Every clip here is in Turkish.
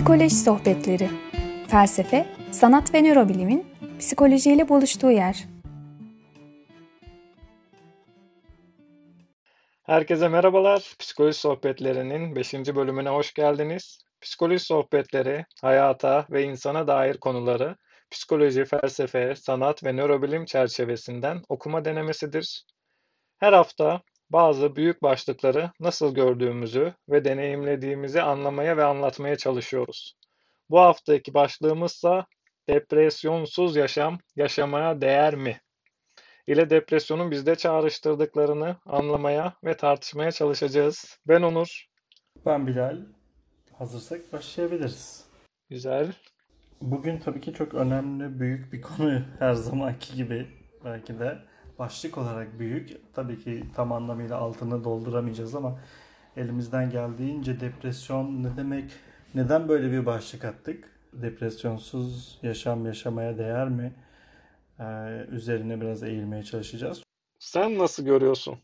Psikoloji Sohbetleri Felsefe, sanat ve nörobilimin psikolojiyle buluştuğu yer. Herkese merhabalar. Psikoloji Sohbetleri'nin 5. bölümüne hoş geldiniz. Psikoloji sohbetleri, hayata ve insana dair konuları psikoloji, felsefe, sanat ve nörobilim çerçevesinden okuma denemesidir. Her hafta bazı büyük başlıkları nasıl gördüğümüzü ve deneyimlediğimizi anlamaya ve anlatmaya çalışıyoruz. Bu haftaki başlığımızsa depresyonsuz yaşam yaşamaya değer mi? ile depresyonun bizde çağrıştırdıklarını anlamaya ve tartışmaya çalışacağız. Ben Onur. Ben Bilal. Hazırsak başlayabiliriz. Güzel. Bugün tabii ki çok önemli, büyük bir konu her zamanki gibi belki de başlık olarak büyük. Tabii ki tam anlamıyla altını dolduramayacağız ama elimizden geldiğince depresyon ne demek, neden böyle bir başlık attık? Depresyonsuz yaşam yaşamaya değer mi? Ee, üzerine biraz eğilmeye çalışacağız. Sen nasıl görüyorsun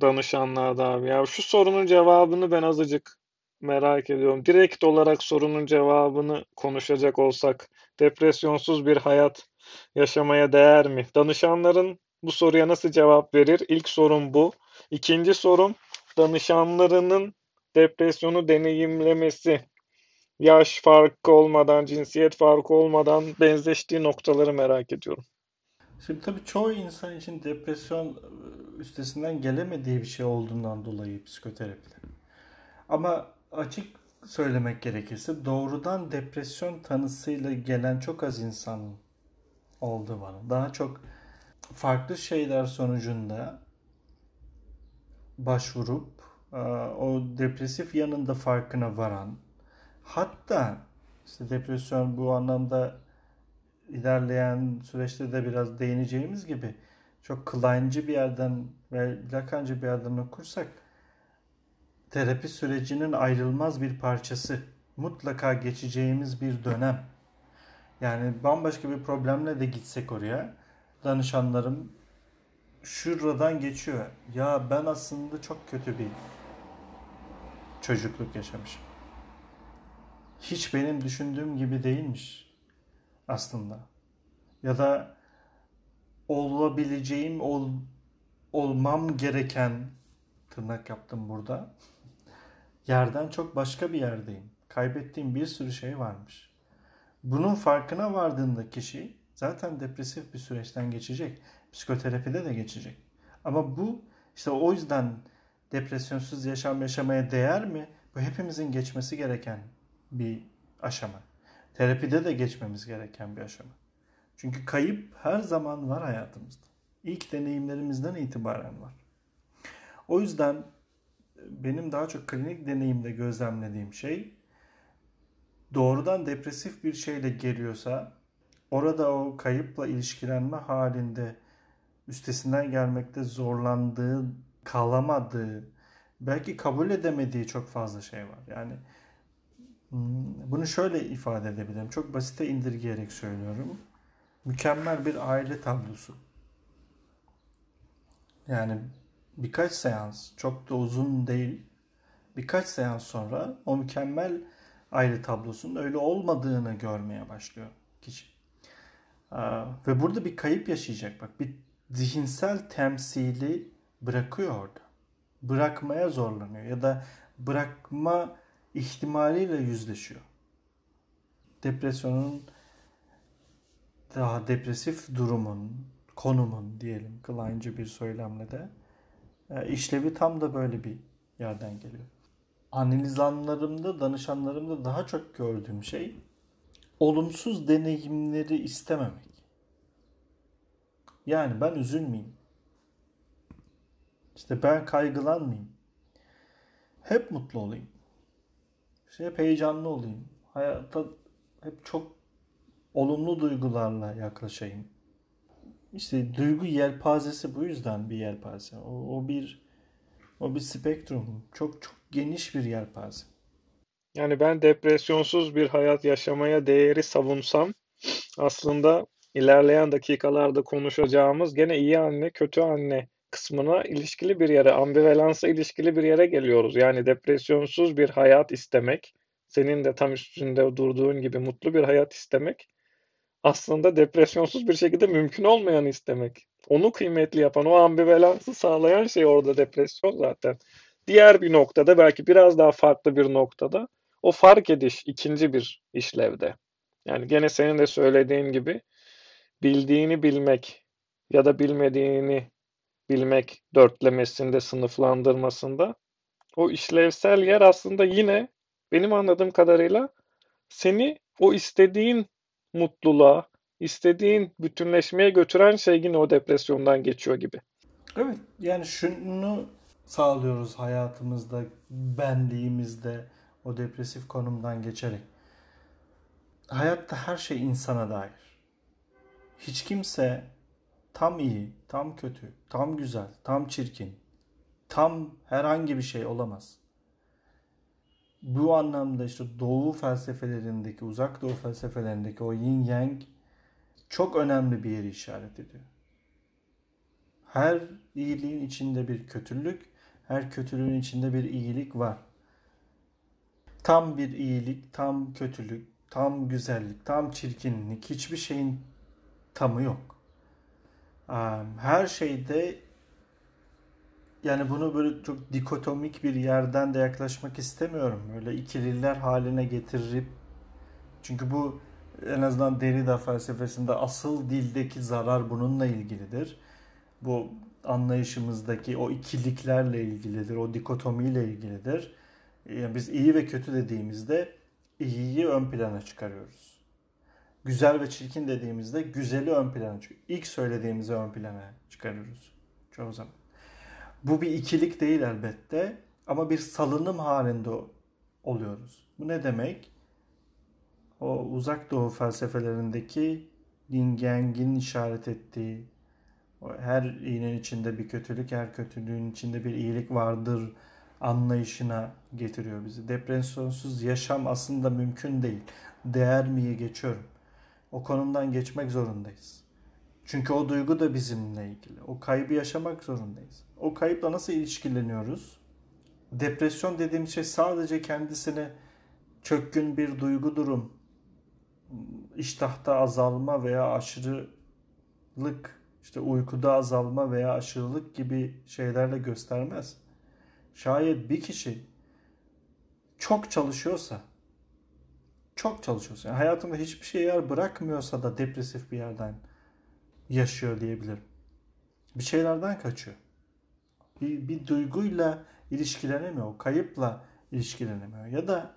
danışanlarda abi? Ya şu sorunun cevabını ben azıcık merak ediyorum. Direkt olarak sorunun cevabını konuşacak olsak depresyonsuz bir hayat yaşamaya değer mi? Danışanların bu soruya nasıl cevap verir? İlk sorum bu. İkinci sorum danışanlarının depresyonu deneyimlemesi yaş farkı olmadan, cinsiyet farkı olmadan benzeştiği noktaları merak ediyorum. Şimdi tabii çoğu insan için depresyon üstesinden gelemediği bir şey olduğundan dolayı psikoterapide. Ama açık söylemek gerekirse doğrudan depresyon tanısıyla gelen çok az insan oldu bana. Daha çok farklı şeyler sonucunda başvurup e, o depresif yanında farkına varan hatta işte depresyon bu anlamda ilerleyen süreçte de biraz değineceğimiz gibi çok kılaincı bir yerden ve lakancı bir yerden okursak terapi sürecinin ayrılmaz bir parçası. Mutlaka geçeceğimiz bir dönem. Yani bambaşka bir problemle de gitsek oraya danışanlarım şuradan geçiyor. Ya ben aslında çok kötü bir çocukluk yaşamışım. Hiç benim düşündüğüm gibi değilmiş aslında. Ya da olabileceğim, ol, olmam gereken tırnak yaptım burada. Yerden çok başka bir yerdeyim. Kaybettiğim bir sürü şey varmış. Bunun farkına vardığında kişi zaten depresif bir süreçten geçecek. Psikoterapide de geçecek. Ama bu işte o yüzden depresyonsuz yaşam yaşamaya değer mi? Bu hepimizin geçmesi gereken bir aşama. Terapide de geçmemiz gereken bir aşama. Çünkü kayıp her zaman var hayatımızda. İlk deneyimlerimizden itibaren var. O yüzden benim daha çok klinik deneyimde gözlemlediğim şey doğrudan depresif bir şeyle geliyorsa orada o kayıpla ilişkilenme halinde üstesinden gelmekte zorlandığı, kalamadığı, belki kabul edemediği çok fazla şey var. Yani hmm, bunu şöyle ifade edebilirim. Çok basite indirgeyerek söylüyorum. Mükemmel bir aile tablosu. Yani birkaç seans, çok da uzun değil, birkaç seans sonra o mükemmel aile tablosunun öyle olmadığını görmeye başlıyor kişi. Ve burada bir kayıp yaşayacak. Bak bir zihinsel temsili bırakıyor orada. Bırakmaya zorlanıyor ya da bırakma ihtimaliyle yüzleşiyor. Depresyonun daha depresif durumun, konumun diyelim kılancı bir söylemle de e, işlevi tam da böyle bir yerden geliyor. Analizanlarımda, danışanlarımda daha çok gördüğüm şey olumsuz deneyimleri istememek. Yani ben üzülmeyeyim. İşte ben kaygılanmayayım. Hep mutlu olayım. İşte hep heyecanlı olayım. Hayata hep çok olumlu duygularla yaklaşayım. İşte duygu yelpazesi bu yüzden bir yelpaze. O, o bir o bir spektrum. Çok çok geniş bir yelpaze. Yani ben depresyonsuz bir hayat yaşamaya değeri savunsam aslında ilerleyen dakikalarda konuşacağımız gene iyi anne, kötü anne kısmına ilişkili bir yere, ambivalansa ilişkili bir yere geliyoruz. Yani depresyonsuz bir hayat istemek senin de tam üstünde durduğun gibi mutlu bir hayat istemek aslında depresyonsuz bir şekilde mümkün olmayanı istemek. Onu kıymetli yapan, o ambivalansı sağlayan şey orada depresyon zaten. Diğer bir noktada belki biraz daha farklı bir noktada o fark ediş ikinci bir işlevde. Yani gene senin de söylediğin gibi bildiğini bilmek ya da bilmediğini bilmek dörtlemesinde, sınıflandırmasında o işlevsel yer aslında yine benim anladığım kadarıyla seni o istediğin mutluluğa, istediğin bütünleşmeye götüren şey yine o depresyondan geçiyor gibi. Evet yani şunu sağlıyoruz hayatımızda, benliğimizde o depresif konumdan geçerek. Hayatta her şey insana dair. Hiç kimse tam iyi, tam kötü, tam güzel, tam çirkin, tam herhangi bir şey olamaz. Bu anlamda işte doğu felsefelerindeki, uzak doğu felsefelerindeki o yin yang çok önemli bir yeri işaret ediyor. Her iyiliğin içinde bir kötülük, her kötülüğün içinde bir iyilik var. Tam bir iyilik, tam kötülük, tam güzellik, tam çirkinlik, hiçbir şeyin tamı yok. Her şeyde yani bunu böyle çok dikotomik bir yerden de yaklaşmak istemiyorum. Öyle ikililer haline getirip çünkü bu en azından Derrida felsefesinde asıl dildeki zarar bununla ilgilidir. Bu anlayışımızdaki o ikiliklerle ilgilidir, o dikotomiyle ilgilidir. Yani biz iyi ve kötü dediğimizde iyiyi ön plana çıkarıyoruz. Güzel ve çirkin dediğimizde güzeli ön plana çıkarıyoruz. İlk söylediğimizi ön plana çıkarıyoruz çoğu zaman. Bu bir ikilik değil elbette ama bir salınım halinde oluyoruz. Bu ne demek? O uzak doğu felsefelerindeki Dingeng'in işaret ettiği her iyinin içinde bir kötülük, her kötülüğün içinde bir iyilik vardır anlayışına getiriyor bizi. Depresyonsuz yaşam aslında mümkün değil. Değer miye geçiyorum. O konumdan geçmek zorundayız. Çünkü o duygu da bizimle ilgili. O kaybı yaşamak zorundayız. O kayıpla nasıl ilişkileniyoruz? Depresyon dediğim şey sadece kendisini çökkün bir duygu durum, iştahta azalma veya aşırılık, işte uykuda azalma veya aşırılık gibi şeylerle göstermez. Şayet bir kişi çok çalışıyorsa, çok çalışıyorsa, yani hayatında hiçbir şey yer bırakmıyorsa da depresif bir yerden yaşıyor diyebilirim. Bir şeylerden kaçıyor. Bir, bir duyguyla ilişkilenemiyor. Kayıpla ilişkilenemiyor. Ya da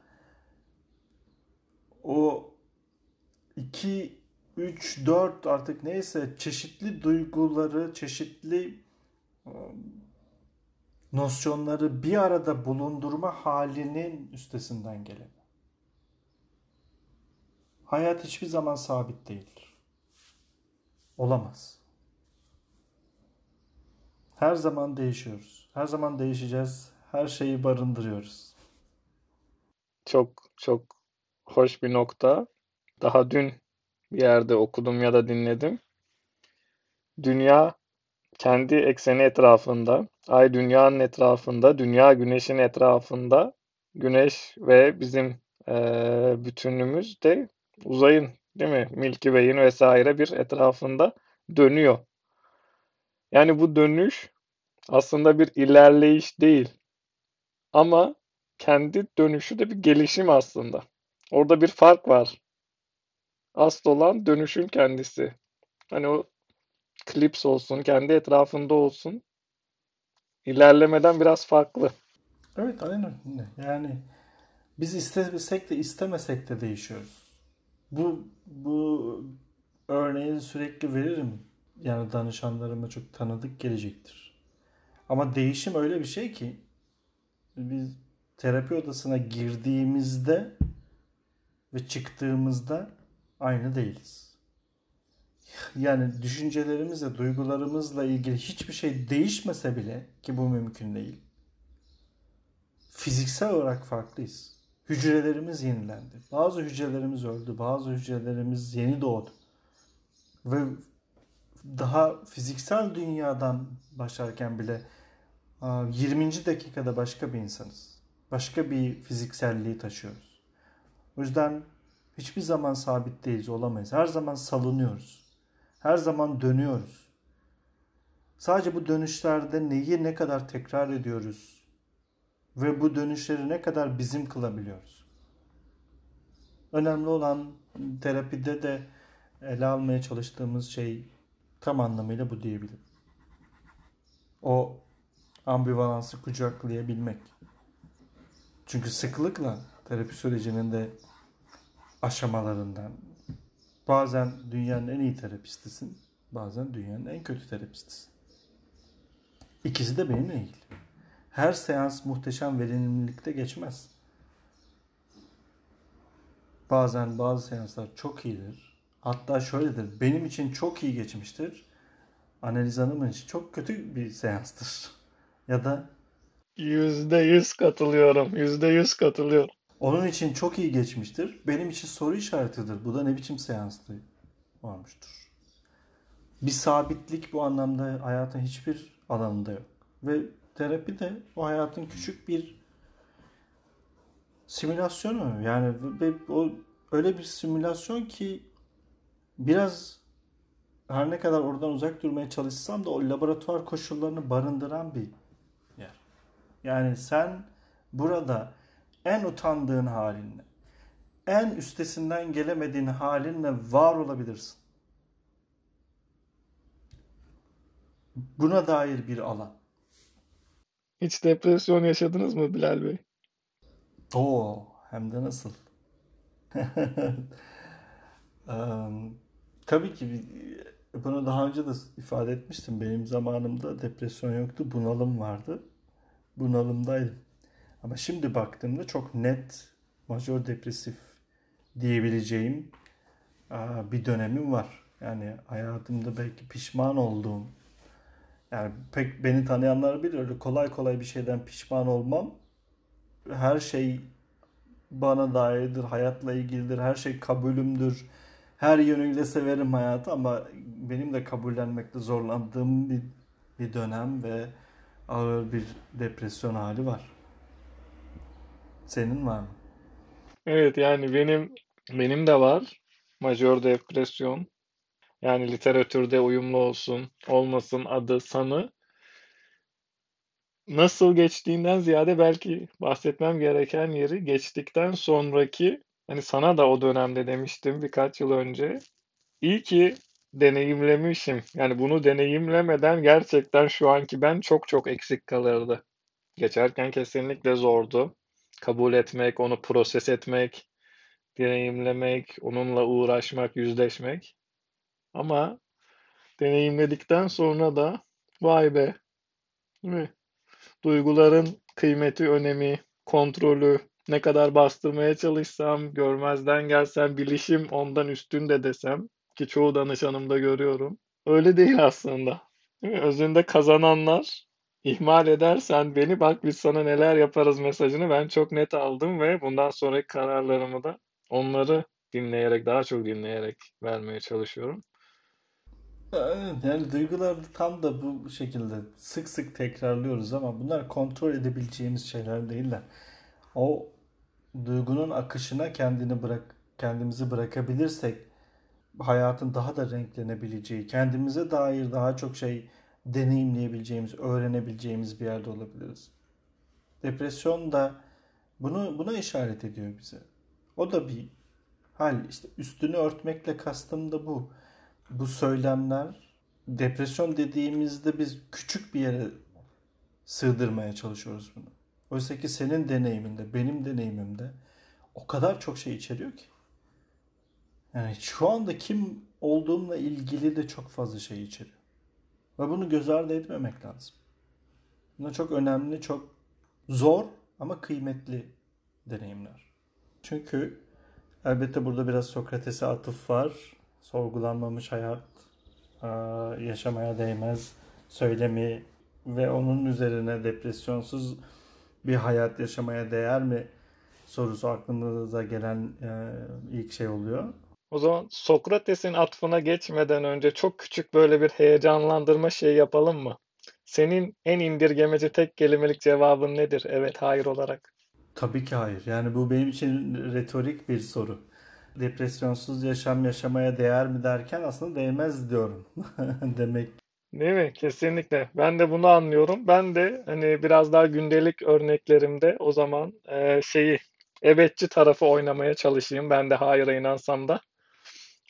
o 2, 3, 4 artık neyse çeşitli duyguları, çeşitli um, nosyonları bir arada bulundurma halinin üstesinden gelemiyor. Hayat hiçbir zaman sabit değildir. Olamaz. Her zaman değişiyoruz. Her zaman değişeceğiz. Her şeyi barındırıyoruz. Çok çok hoş bir nokta. Daha dün bir yerde okudum ya da dinledim. Dünya kendi ekseni etrafında, ay dünyanın etrafında, dünya güneşin etrafında, güneş ve bizim e, bütünlüğümüz de uzayın değil mi? Milky Way'in vesaire bir etrafında dönüyor. Yani bu dönüş aslında bir ilerleyiş değil. Ama kendi dönüşü de bir gelişim aslında. Orada bir fark var. Asıl olan dönüşün kendisi. Hani o klips olsun, kendi etrafında olsun. İlerlemeden biraz farklı. Evet aynen. Yani biz istesek de istemesek de değişiyoruz. Bu bu örneği sürekli veririm. Yani danışanlarıma çok tanıdık gelecektir. Ama değişim öyle bir şey ki biz terapi odasına girdiğimizde ve çıktığımızda aynı değiliz. Yani düşüncelerimizle, duygularımızla ilgili hiçbir şey değişmese bile ki bu mümkün değil. Fiziksel olarak farklıyız. Hücrelerimiz yenilendi. Bazı hücrelerimiz öldü, bazı hücrelerimiz yeni doğdu. Ve daha fiziksel dünyadan başlarken bile 20. dakikada başka bir insanız. Başka bir fizikselliği taşıyoruz. O yüzden hiçbir zaman sabit değiliz, olamayız. Her zaman salınıyoruz. Her zaman dönüyoruz. Sadece bu dönüşlerde neyi ne kadar tekrar ediyoruz ve bu dönüşleri ne kadar bizim kılabiliyoruz. Önemli olan terapide de ele almaya çalıştığımız şey tam anlamıyla bu diyebilirim. O ambivalansı kucaklayabilmek. Çünkü sıklıkla terapi sürecinin de aşamalarından bazen dünyanın en iyi terapistisin, bazen dünyanın en kötü terapistisin. İkisi de benimle ilgili. Her seans muhteşem verimlilikte geçmez. Bazen bazı seanslar çok iyidir. Hatta şöyledir. Benim için çok iyi geçmiştir. Analiz Hanım'ın için çok kötü bir seanstır. Ya da Yüzde yüz katılıyorum. Yüzde yüz katılıyorum. Onun için çok iyi geçmiştir. Benim için soru işaretidir. Bu da ne biçim seanstı olmuştur. Bir sabitlik bu anlamda hayatın hiçbir alanında yok. Ve terapi de o hayatın küçük bir simülasyonu. Yani o öyle bir simülasyon ki biraz her ne kadar oradan uzak durmaya çalışsam da o laboratuvar koşullarını barındıran bir yer. Yani sen burada en utandığın halinle, en üstesinden gelemediğin halinle var olabilirsin. Buna dair bir alan. Hiç depresyon yaşadınız mı Bilal Bey? Oo, hem de nasıl? Em, tabii ki bunu daha önce de ifade etmiştim. Benim zamanımda depresyon yoktu, bunalım vardı. Bunalımdaydım. Ama şimdi baktığımda çok net majör depresif diyebileceğim bir dönemim var. Yani hayatımda belki pişman olduğum, yani pek beni tanıyanlar bilir öyle kolay kolay bir şeyden pişman olmam. Her şey bana dairdir, hayatla ilgilidir, her şey kabulümdür. Her yönüyle severim hayatı ama benim de kabullenmekte zorlandığım bir, bir dönem ve ağır bir depresyon hali var. Senin var mı? Evet yani benim benim de var. Majör depresyon. Yani literatürde uyumlu olsun, olmasın adı sanı. Nasıl geçtiğinden ziyade belki bahsetmem gereken yeri geçtikten sonraki hani sana da o dönemde demiştim birkaç yıl önce. İyi ki deneyimlemişim. Yani bunu deneyimlemeden gerçekten şu anki ben çok çok eksik kalırdı. Geçerken kesinlikle zordu. Kabul etmek, onu proses etmek, deneyimlemek, onunla uğraşmak, yüzleşmek. Ama deneyimledikten sonra da vay be, değil mi? Duyguların kıymeti, önemi, kontrolü, ne kadar bastırmaya çalışsam, görmezden gelsem, bilişim ondan üstün de desem ki çoğu danışanımda görüyorum. Öyle değil aslında. Değil mi? Özünde kazananlar ihmal edersen beni bak biz sana neler yaparız mesajını ben çok net aldım ve bundan sonraki kararlarımı da onları dinleyerek, daha çok dinleyerek vermeye çalışıyorum. Yani duyguları tam da bu şekilde sık sık tekrarlıyoruz ama bunlar kontrol edebileceğimiz şeyler değiller. O duygunun akışına kendini bırak, kendimizi bırakabilirsek hayatın daha da renklenebileceği, kendimize dair daha çok şey deneyimleyebileceğimiz, öğrenebileceğimiz bir yerde olabiliriz. Depresyon da bunu buna işaret ediyor bize. O da bir hal. İşte üstünü örtmekle kastım da bu. Bu söylemler depresyon dediğimizde biz küçük bir yere sığdırmaya çalışıyoruz bunu. Oysa ki senin deneyiminde, benim deneyimimde o kadar çok şey içeriyor ki. Yani şu anda kim olduğumla ilgili de çok fazla şey içeriyor. Ve bunu göz ardı etmemek lazım. Bunlar çok önemli, çok zor ama kıymetli deneyimler. Çünkü elbette burada biraz Sokrates'e atıf var. Sorgulanmamış hayat, aa, yaşamaya değmez söylemi ve onun üzerine depresyonsuz bir hayat yaşamaya değer mi sorusu aklımıza gelen e, ilk şey oluyor. O zaman Sokrates'in atfına geçmeden önce çok küçük böyle bir heyecanlandırma şey yapalım mı? Senin en indirgemeci tek kelimelik cevabın nedir? Evet, hayır olarak. Tabii ki hayır. Yani bu benim için retorik bir soru. Depresyonsuz yaşam yaşamaya değer mi derken aslında değmez diyorum. Demek Değil mi? Kesinlikle. Ben de bunu anlıyorum. Ben de hani biraz daha gündelik örneklerimde o zaman e, şeyi evetçi tarafı oynamaya çalışayım. Ben de hayıra inansam da.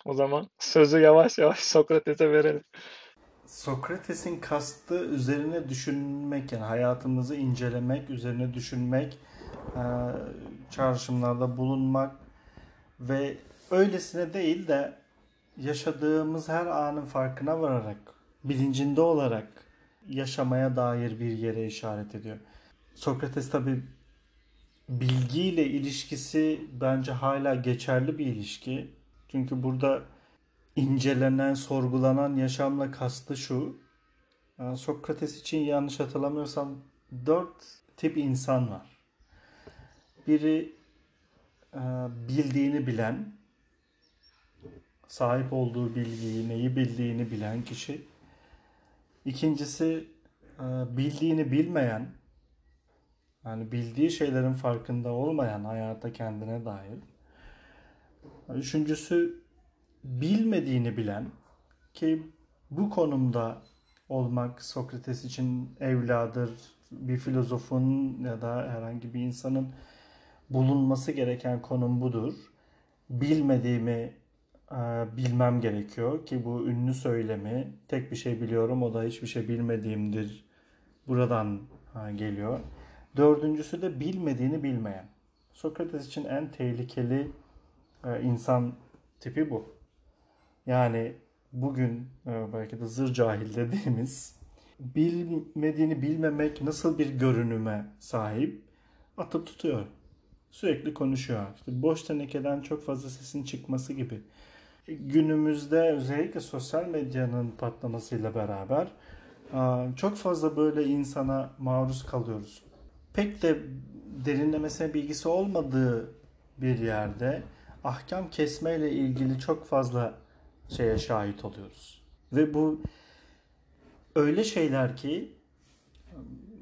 O zaman sözü yavaş yavaş Sokrates'e verelim. Sokrates'in kastı üzerine düşünmek yani hayatımızı incelemek, üzerine düşünmek, e, çağrışımlarda bulunmak ve öylesine değil de yaşadığımız her anın farkına vararak, bilincinde olarak yaşamaya dair bir yere işaret ediyor. Sokrates tabi bilgiyle ilişkisi bence hala geçerli bir ilişki. Çünkü burada incelenen, sorgulanan yaşamla kastı şu. Yani Sokrates için yanlış hatırlamıyorsam dört tip insan var. Biri e, bildiğini bilen, sahip olduğu bilgiyi, neyi bildiğini bilen kişi. İkincisi e, bildiğini bilmeyen, yani bildiği şeylerin farkında olmayan hayata kendine dair. Üçüncüsü bilmediğini bilen ki bu konumda olmak Sokrates için evladır, bir filozofun ya da herhangi bir insanın bulunması gereken konum budur. Bilmediğimi e, bilmem gerekiyor ki bu ünlü söylemi tek bir şey biliyorum o da hiçbir şey bilmediğimdir. Buradan e, geliyor. Dördüncüsü de bilmediğini bilmeyen. Sokrates için en tehlikeli insan tipi bu. Yani bugün e, belki de zır cahil dediğimiz bilmediğini bilmemek nasıl bir görünüme sahip atıp tutuyor. Sürekli konuşuyor. İşte boş tenekeden çok fazla sesin çıkması gibi. Günümüzde özellikle sosyal medyanın patlamasıyla beraber çok fazla böyle insana maruz kalıyoruz. Pek de derinlemesine bilgisi olmadığı bir yerde ahkam kesmeyle ilgili çok fazla şeye şahit oluyoruz. Ve bu öyle şeyler ki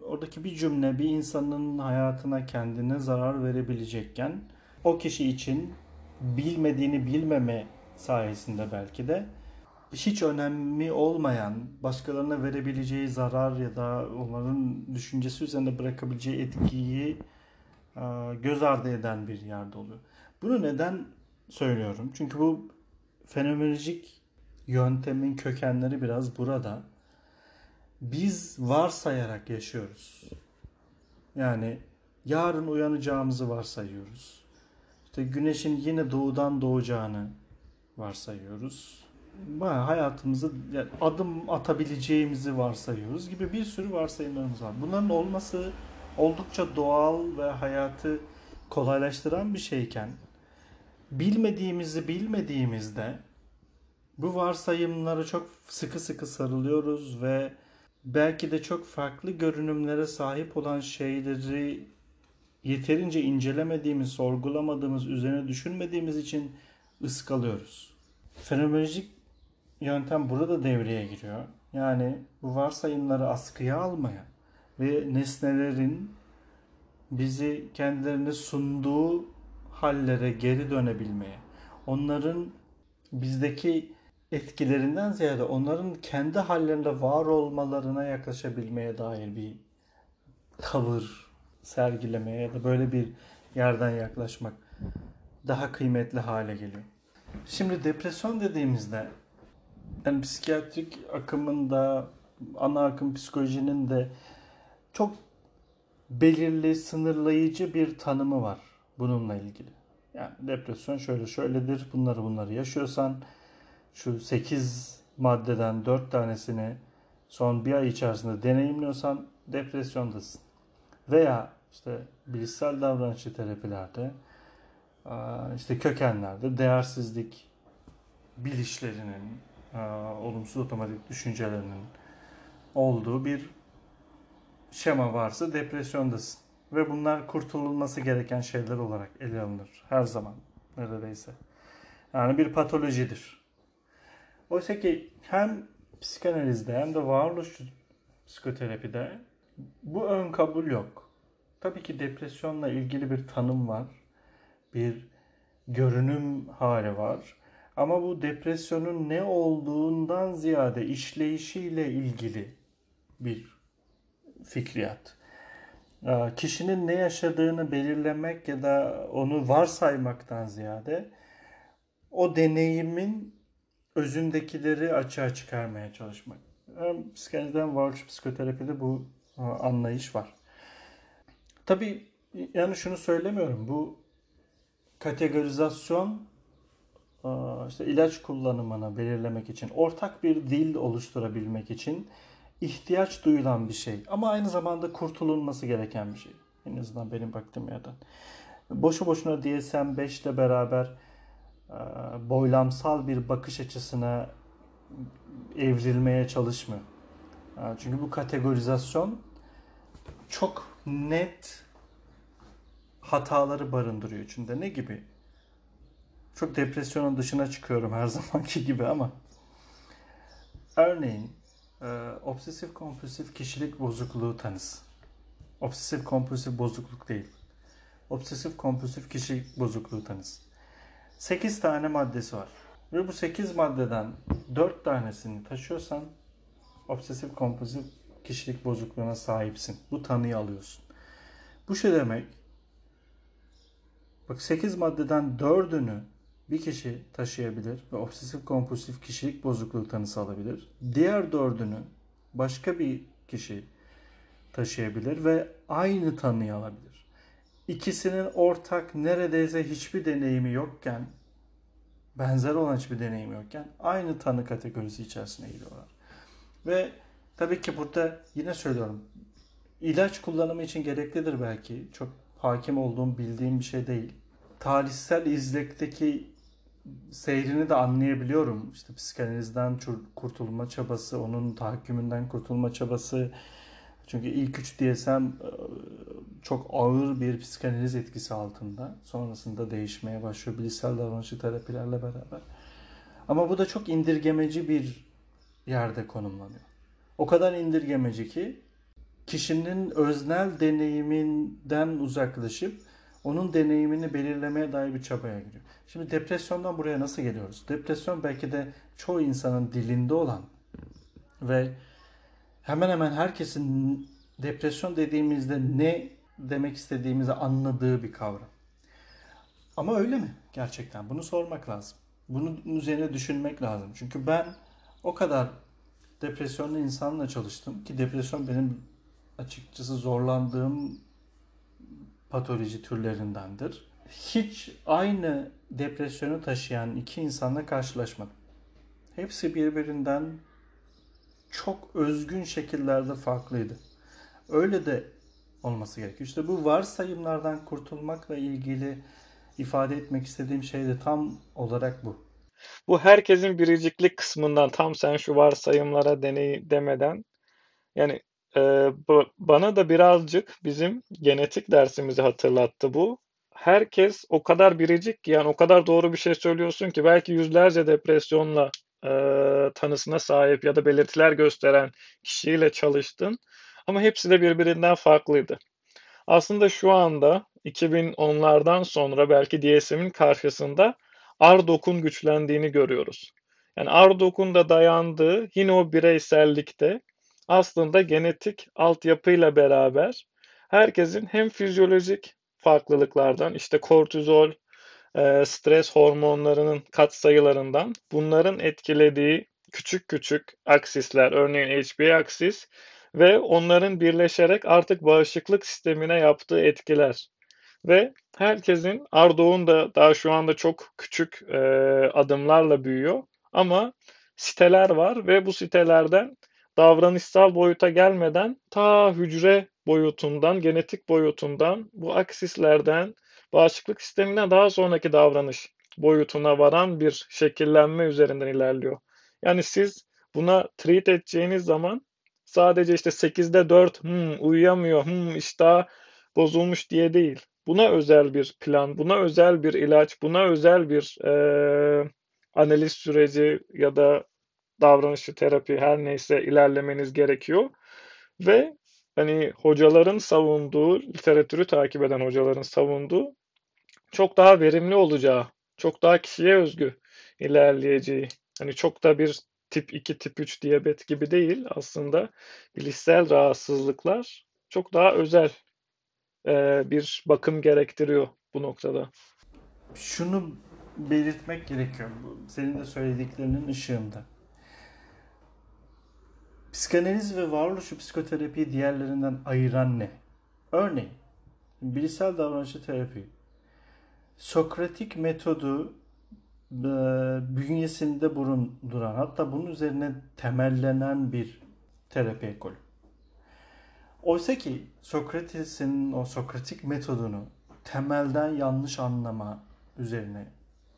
oradaki bir cümle bir insanın hayatına kendine zarar verebilecekken o kişi için bilmediğini bilmeme sayesinde belki de hiç önemli olmayan, başkalarına verebileceği zarar ya da onların düşüncesi üzerinde bırakabileceği etkiyi göz ardı eden bir yerde oluyor. Bunu neden söylüyorum? Çünkü bu fenomenolojik yöntemin kökenleri biraz burada. Biz varsayarak yaşıyoruz. Yani yarın uyanacağımızı varsayıyoruz. İşte güneşin yine doğudan doğacağını varsayıyoruz. Bayağı hayatımızı yani adım atabileceğimizi varsayıyoruz gibi bir sürü varsayımlarımız var. Bunların olması oldukça doğal ve hayatı kolaylaştıran bir şeyken bilmediğimizi bilmediğimizde bu varsayımlara çok sıkı sıkı sarılıyoruz ve belki de çok farklı görünümlere sahip olan şeyleri yeterince incelemediğimiz, sorgulamadığımız, üzerine düşünmediğimiz için ıskalıyoruz. Fenomenolojik yöntem burada devreye giriyor. Yani bu varsayımları askıya almaya ve nesnelerin bizi kendilerine sunduğu hallere geri dönebilmeye, onların bizdeki etkilerinden ziyade onların kendi hallerinde var olmalarına yaklaşabilmeye dair bir tavır sergilemeye ya da böyle bir yerden yaklaşmak daha kıymetli hale geliyor. Şimdi depresyon dediğimizde yani psikiyatrik akımında ana akım psikolojinin de çok belirli, sınırlayıcı bir tanımı var bununla ilgili. Yani depresyon şöyle şöyledir. Bunları bunları yaşıyorsan şu 8 maddeden 4 tanesini son bir ay içerisinde deneyimliyorsan depresyondasın. Veya işte bilişsel davranışçı terapilerde işte kökenlerde değersizlik bilişlerinin olumsuz otomatik düşüncelerinin olduğu bir şema varsa depresyondasın. Ve bunlar kurtululması gereken şeyler olarak ele alınır. Her zaman neredeyse. Yani bir patolojidir. Oysa ki hem psikanalizde hem de varoluş psikoterapide bu ön kabul yok. Tabii ki depresyonla ilgili bir tanım var. Bir görünüm hali var. Ama bu depresyonun ne olduğundan ziyade işleyişiyle ilgili bir fikriyat. Ee, Kişinin ne yaşadığını belirlemek ya da onu varsaymaktan ziyade o deneyimin özündekileri açığa çıkarmaya çalışmak. Hem psikanalizden varoluş psikoterapide bu e, anlayış var. Tabii yani şunu söylemiyorum. Bu kategorizasyon e, işte ilaç kullanımını belirlemek için, ortak bir dil oluşturabilmek için ihtiyaç duyulan bir şey. Ama aynı zamanda kurtulunması gereken bir şey. En azından benim baktığım yerden. Boşu boşuna DSM-5 ile beraber e, boylamsal bir bakış açısına evrilmeye çalışmıyor. E, çünkü bu kategorizasyon çok net hataları barındırıyor içinde. Ne gibi? Çok depresyonun dışına çıkıyorum her zamanki gibi ama örneğin e, obsesif kompulsif kişilik bozukluğu tanısı. Obsesif kompulsif bozukluk değil. Obsesif kompulsif kişilik bozukluğu tanısı. 8 tane maddesi var. Ve bu 8 maddeden 4 tanesini taşıyorsan obsesif kompulsif kişilik bozukluğuna sahipsin. Bu tanıyı alıyorsun. Bu şey demek bak 8 maddeden 4'ünü bir kişi taşıyabilir ve obsesif kompulsif kişilik bozukluğu tanısı alabilir. Diğer dördünü başka bir kişi taşıyabilir ve aynı tanıyı alabilir. İkisinin ortak neredeyse hiçbir deneyimi yokken, benzer olan hiçbir deneyimi yokken aynı tanı kategorisi içerisine giriyorlar. Ve tabii ki burada yine söylüyorum, ilaç kullanımı için gereklidir belki. Çok hakim olduğum, bildiğim bir şey değil. Tarihsel izlekteki seyrini de anlayabiliyorum. İşte psikanalizden kurtulma çabası, onun tahakkümünden kurtulma çabası. Çünkü ilk üç DSM çok ağır bir psikanaliz etkisi altında. Sonrasında değişmeye başlıyor bilişsel davranışçı terapilerle beraber. Ama bu da çok indirgemeci bir yerde konumlanıyor. O kadar indirgemeci ki kişinin öznel deneyiminden uzaklaşıp onun deneyimini belirlemeye dair bir çabaya giriyor. Şimdi depresyondan buraya nasıl geliyoruz? Depresyon belki de çoğu insanın dilinde olan ve hemen hemen herkesin depresyon dediğimizde ne demek istediğimizi anladığı bir kavram. Ama öyle mi gerçekten? Bunu sormak lazım. Bunun üzerine düşünmek lazım. Çünkü ben o kadar depresyonlu insanla çalıştım ki depresyon benim açıkçası zorlandığım patoloji türlerindendir. Hiç aynı depresyonu taşıyan iki insanla karşılaşmadım. Hepsi birbirinden çok özgün şekillerde farklıydı. Öyle de olması gerekiyor. İşte bu varsayımlardan kurtulmakla ilgili ifade etmek istediğim şey de tam olarak bu. Bu herkesin biriciklik kısmından tam sen şu varsayımlara deney demeden yani e, bana da birazcık bizim genetik dersimizi hatırlattı bu. Herkes o kadar biricik ki yani o kadar doğru bir şey söylüyorsun ki belki yüzlerce depresyonla e, tanısına sahip ya da belirtiler gösteren kişiyle çalıştın ama hepsi de birbirinden farklıydı. Aslında şu anda 2010'lardan sonra belki DSM'in karşısında Ardok'un güçlendiğini görüyoruz. Yani Ardok'un da dayandığı yine o bireysellikte aslında genetik altyapıyla beraber herkesin hem fizyolojik farklılıklardan işte kortizol, e, stres hormonlarının katsayılarından bunların etkilediği küçük küçük aksisler örneğin HB aksis ve onların birleşerek artık bağışıklık sistemine yaptığı etkiler. Ve herkesin Ardoğun da daha şu anda çok küçük e, adımlarla büyüyor ama siteler var ve bu sitelerden davranışsal boyuta gelmeden ta hücre boyutundan, genetik boyutundan, bu aksislerden, bağışıklık sisteminden daha sonraki davranış boyutuna varan bir şekillenme üzerinden ilerliyor. Yani siz buna treat edeceğiniz zaman sadece işte 8'de 4 hmm, uyuyamıyor, hmm, iştah bozulmuş diye değil. Buna özel bir plan, buna özel bir ilaç, buna özel bir e, analiz süreci ya da davranışçı terapi her neyse ilerlemeniz gerekiyor. Ve hani hocaların savunduğu, literatürü takip eden hocaların savunduğu çok daha verimli olacağı, çok daha kişiye özgü ilerleyeceği. Hani çok da bir tip 2, tip 3 diyabet gibi değil aslında bilişsel rahatsızlıklar çok daha özel e, bir bakım gerektiriyor bu noktada. Şunu belirtmek gerekiyor. Senin de söylediklerinin ışığında. Psikanaliz ve varoluşu psikoterapiyi diğerlerinden ayıran ne? Örneğin, bilişsel davranışçı terapi, Sokratik metodu e, bünyesinde bulunduran hatta bunun üzerine temellenen bir terapi ekolü. Oysa ki Sokrates'in o Sokratik metodunu temelden yanlış anlama üzerine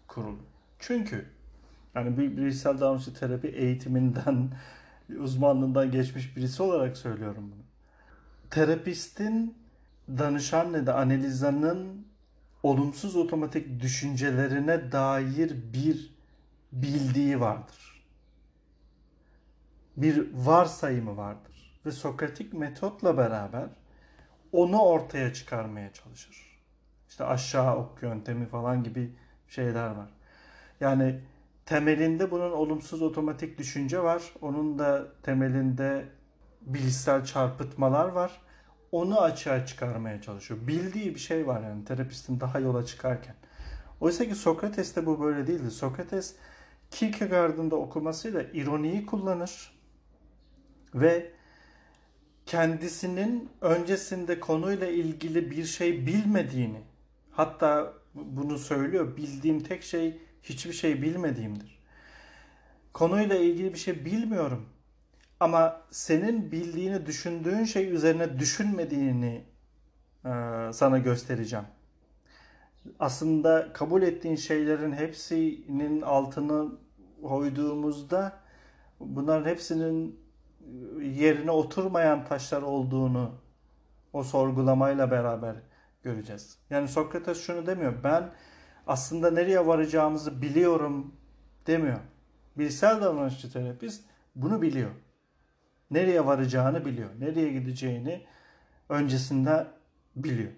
kurulu. Çünkü yani bir bilişsel davranışçı terapi eğitiminden, uzmanlığından geçmiş birisi olarak söylüyorum bunu. Terapistin danışan ne de analizanın olumsuz otomatik düşüncelerine dair bir bildiği vardır. Bir varsayımı vardır. Ve Sokratik metotla beraber onu ortaya çıkarmaya çalışır. İşte aşağı ok yöntemi falan gibi şeyler var. Yani temelinde bunun olumsuz otomatik düşünce var. Onun da temelinde bilişsel çarpıtmalar var onu açığa çıkarmaya çalışıyor. Bildiği bir şey var yani terapistin daha yola çıkarken. Oysa ki Sokrates'te bu böyle değildi. Sokrates Kierkegaard'ın da okumasıyla ironiyi kullanır ve kendisinin öncesinde konuyla ilgili bir şey bilmediğini hatta bunu söylüyor. Bildiğim tek şey hiçbir şey bilmediğimdir. Konuyla ilgili bir şey bilmiyorum ama senin bildiğini düşündüğün şey üzerine düşünmediğini e, sana göstereceğim. Aslında kabul ettiğin şeylerin hepsinin altını koyduğumuzda bunların hepsinin yerine oturmayan taşlar olduğunu o sorgulamayla beraber göreceğiz. Yani Sokrates şunu demiyor. Ben aslında nereye varacağımızı biliyorum demiyor. Bilsel davranışçı terapist bunu biliyor nereye varacağını biliyor. Nereye gideceğini öncesinde biliyor.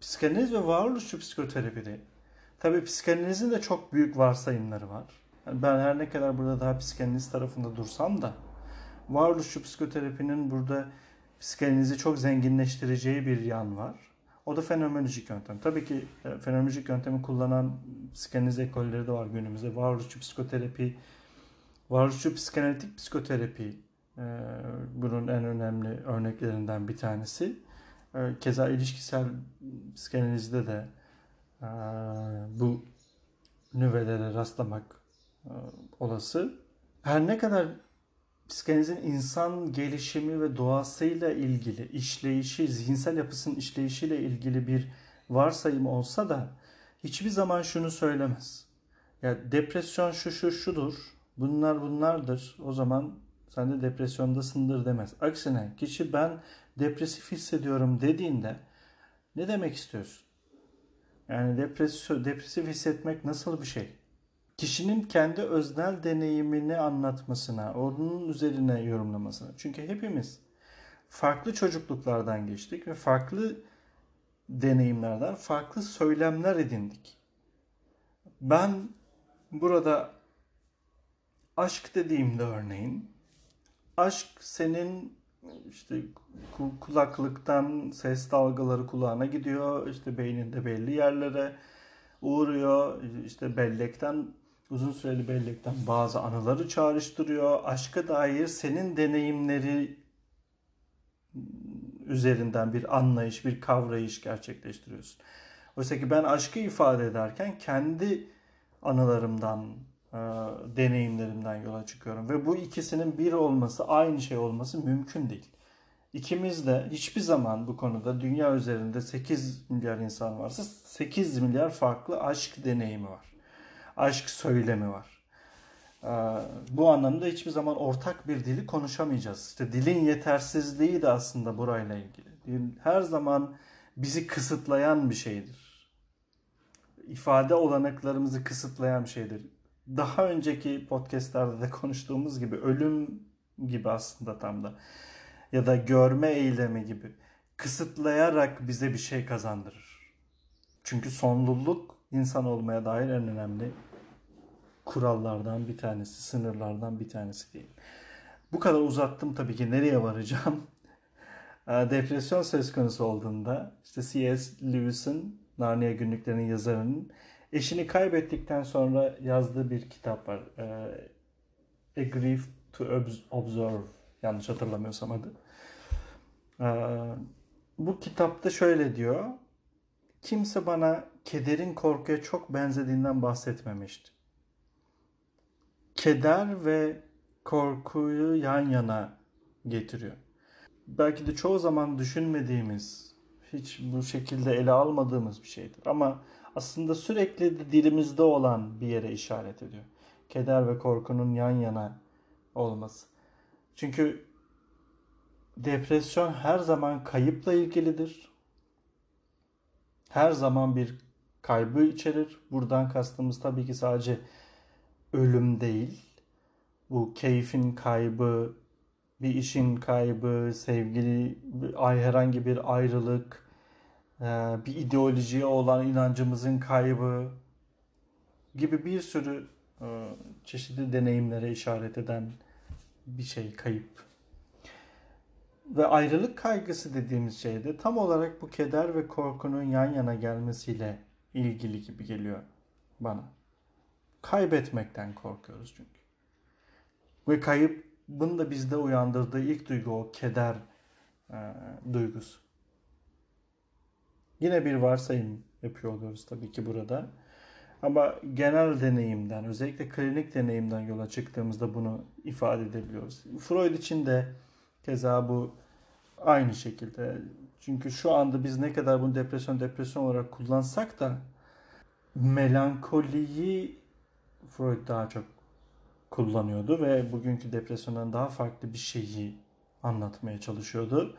Psikanaliz ve varoluşçu psikoterapide tabi psikanalizin de çok büyük varsayımları var. Yani ben her ne kadar burada daha psikanaliz tarafında dursam da varoluşçu psikoterapinin burada psikanalizi çok zenginleştireceği bir yan var. O da fenomenolojik yöntem. Tabii ki e, fenomenolojik yöntemi kullanan psikanaliz ekolleri de var günümüzde. Varoluşçu psikoterapi, varoluşçu psikanalitik psikoterapi ee, bunun en önemli örneklerinden bir tanesi. Ee, keza ilişkisel psikanalizde de e, bu nüvelere rastlamak e, olası. Her ne kadar psikanalizin insan gelişimi ve doğasıyla ilgili işleyişi, zihinsel yapısının işleyişiyle ilgili bir varsayım olsa da hiçbir zaman şunu söylemez. Ya depresyon şu şu şudur, bunlar bunlardır. O zaman sen de depresyondasındır demez. Aksine kişi ben depresif hissediyorum dediğinde ne demek istiyorsun? Yani depresif, hissetmek nasıl bir şey? Kişinin kendi öznel deneyimini anlatmasına, onun üzerine yorumlamasına. Çünkü hepimiz farklı çocukluklardan geçtik ve farklı deneyimlerden farklı söylemler edindik. Ben burada aşk dediğimde örneğin aşk senin işte kulaklıktan ses dalgaları kulağına gidiyor. işte beyninde belli yerlere uğruyor. işte bellekten uzun süreli bellekten bazı anıları çağrıştırıyor. Aşka dair senin deneyimleri üzerinden bir anlayış, bir kavrayış gerçekleştiriyorsun. Oysa ki ben aşkı ifade ederken kendi anılarımdan, e, deneyimlerimden yola çıkıyorum. Ve bu ikisinin bir olması, aynı şey olması mümkün değil. İkimiz de hiçbir zaman bu konuda dünya üzerinde 8 milyar insan varsa 8 milyar farklı aşk deneyimi var. Aşk söylemi var. E, bu anlamda hiçbir zaman ortak bir dili konuşamayacağız. İşte dilin yetersizliği de aslında burayla ilgili. Her zaman bizi kısıtlayan bir şeydir. İfade olanaklarımızı kısıtlayan bir şeydir daha önceki podcastlerde de konuştuğumuz gibi ölüm gibi aslında tam da. ya da görme eylemi gibi kısıtlayarak bize bir şey kazandırır. Çünkü sonluluk insan olmaya dair en önemli kurallardan bir tanesi, sınırlardan bir tanesi değil. Bu kadar uzattım tabii ki nereye varacağım? Depresyon söz konusu olduğunda işte C.S. Lewis'in Narnia günlüklerinin yazarının eşini kaybettikten sonra yazdığı bir kitap var. A Grief to Observe yanlış hatırlamıyorsam adı. Bu kitapta şöyle diyor. Kimse bana kederin korkuya çok benzediğinden bahsetmemişti. Keder ve korkuyu yan yana getiriyor. Belki de çoğu zaman düşünmediğimiz, hiç bu şekilde ele almadığımız bir şeydir. Ama aslında sürekli de dilimizde olan bir yere işaret ediyor. Keder ve korkunun yan yana olması. Çünkü depresyon her zaman kayıpla ilgilidir. Her zaman bir kaybı içerir. Buradan kastımız tabii ki sadece ölüm değil. Bu keyfin kaybı, bir işin kaybı, sevgili, herhangi bir ayrılık, e, bir ideolojiye olan inancımızın kaybı gibi bir sürü e, çeşitli deneyimlere işaret eden bir şey kayıp. Ve ayrılık kaygısı dediğimiz şey de tam olarak bu keder ve korkunun yan yana gelmesiyle ilgili gibi geliyor bana. Kaybetmekten korkuyoruz çünkü. Ve kaybın da bizde uyandırdığı ilk duygu o keder e, duygusu. Yine bir varsayım yapıyor oluyoruz tabii ki burada. Ama genel deneyimden, özellikle klinik deneyimden yola çıktığımızda bunu ifade edebiliyoruz. Freud için de keza bu aynı şekilde. Çünkü şu anda biz ne kadar bunu depresyon depresyon olarak kullansak da melankoliyi Freud daha çok kullanıyordu ve bugünkü depresyondan daha farklı bir şeyi anlatmaya çalışıyordu.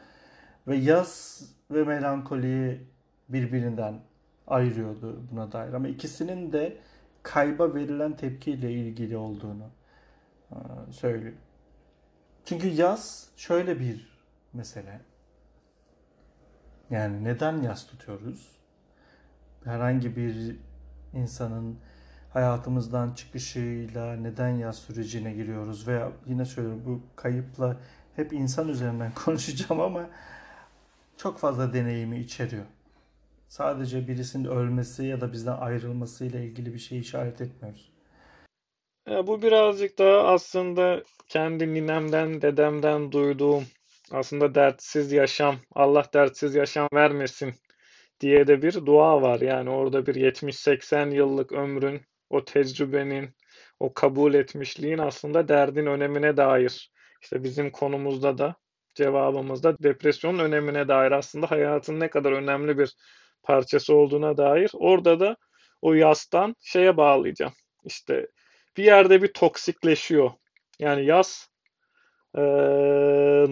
Ve yaz ve melankoliyi birbirinden ayırıyordu buna dair. Ama ikisinin de kayba verilen tepkiyle ilgili olduğunu e, söylüyor. Çünkü yaz şöyle bir mesele. Yani neden yaz tutuyoruz? Herhangi bir insanın hayatımızdan çıkışıyla neden yaz sürecine giriyoruz veya yine söylüyorum bu kayıpla hep insan üzerinden konuşacağım ama çok fazla deneyimi içeriyor. Sadece birisinin ölmesi ya da bizden ayrılmasıyla ilgili bir şey işaret etmiyoruz. E, bu birazcık daha aslında kendi ninemden, dedemden duyduğum aslında dertsiz yaşam, Allah dertsiz yaşam vermesin diye de bir dua var. Yani orada bir 70-80 yıllık ömrün, o tecrübenin, o kabul etmişliğin aslında derdin önemine dair. İşte bizim konumuzda da cevabımızda depresyonun önemine dair aslında hayatın ne kadar önemli bir parçası olduğuna dair. Orada da o yastan şeye bağlayacağım. İşte bir yerde bir toksikleşiyor. Yani yas e,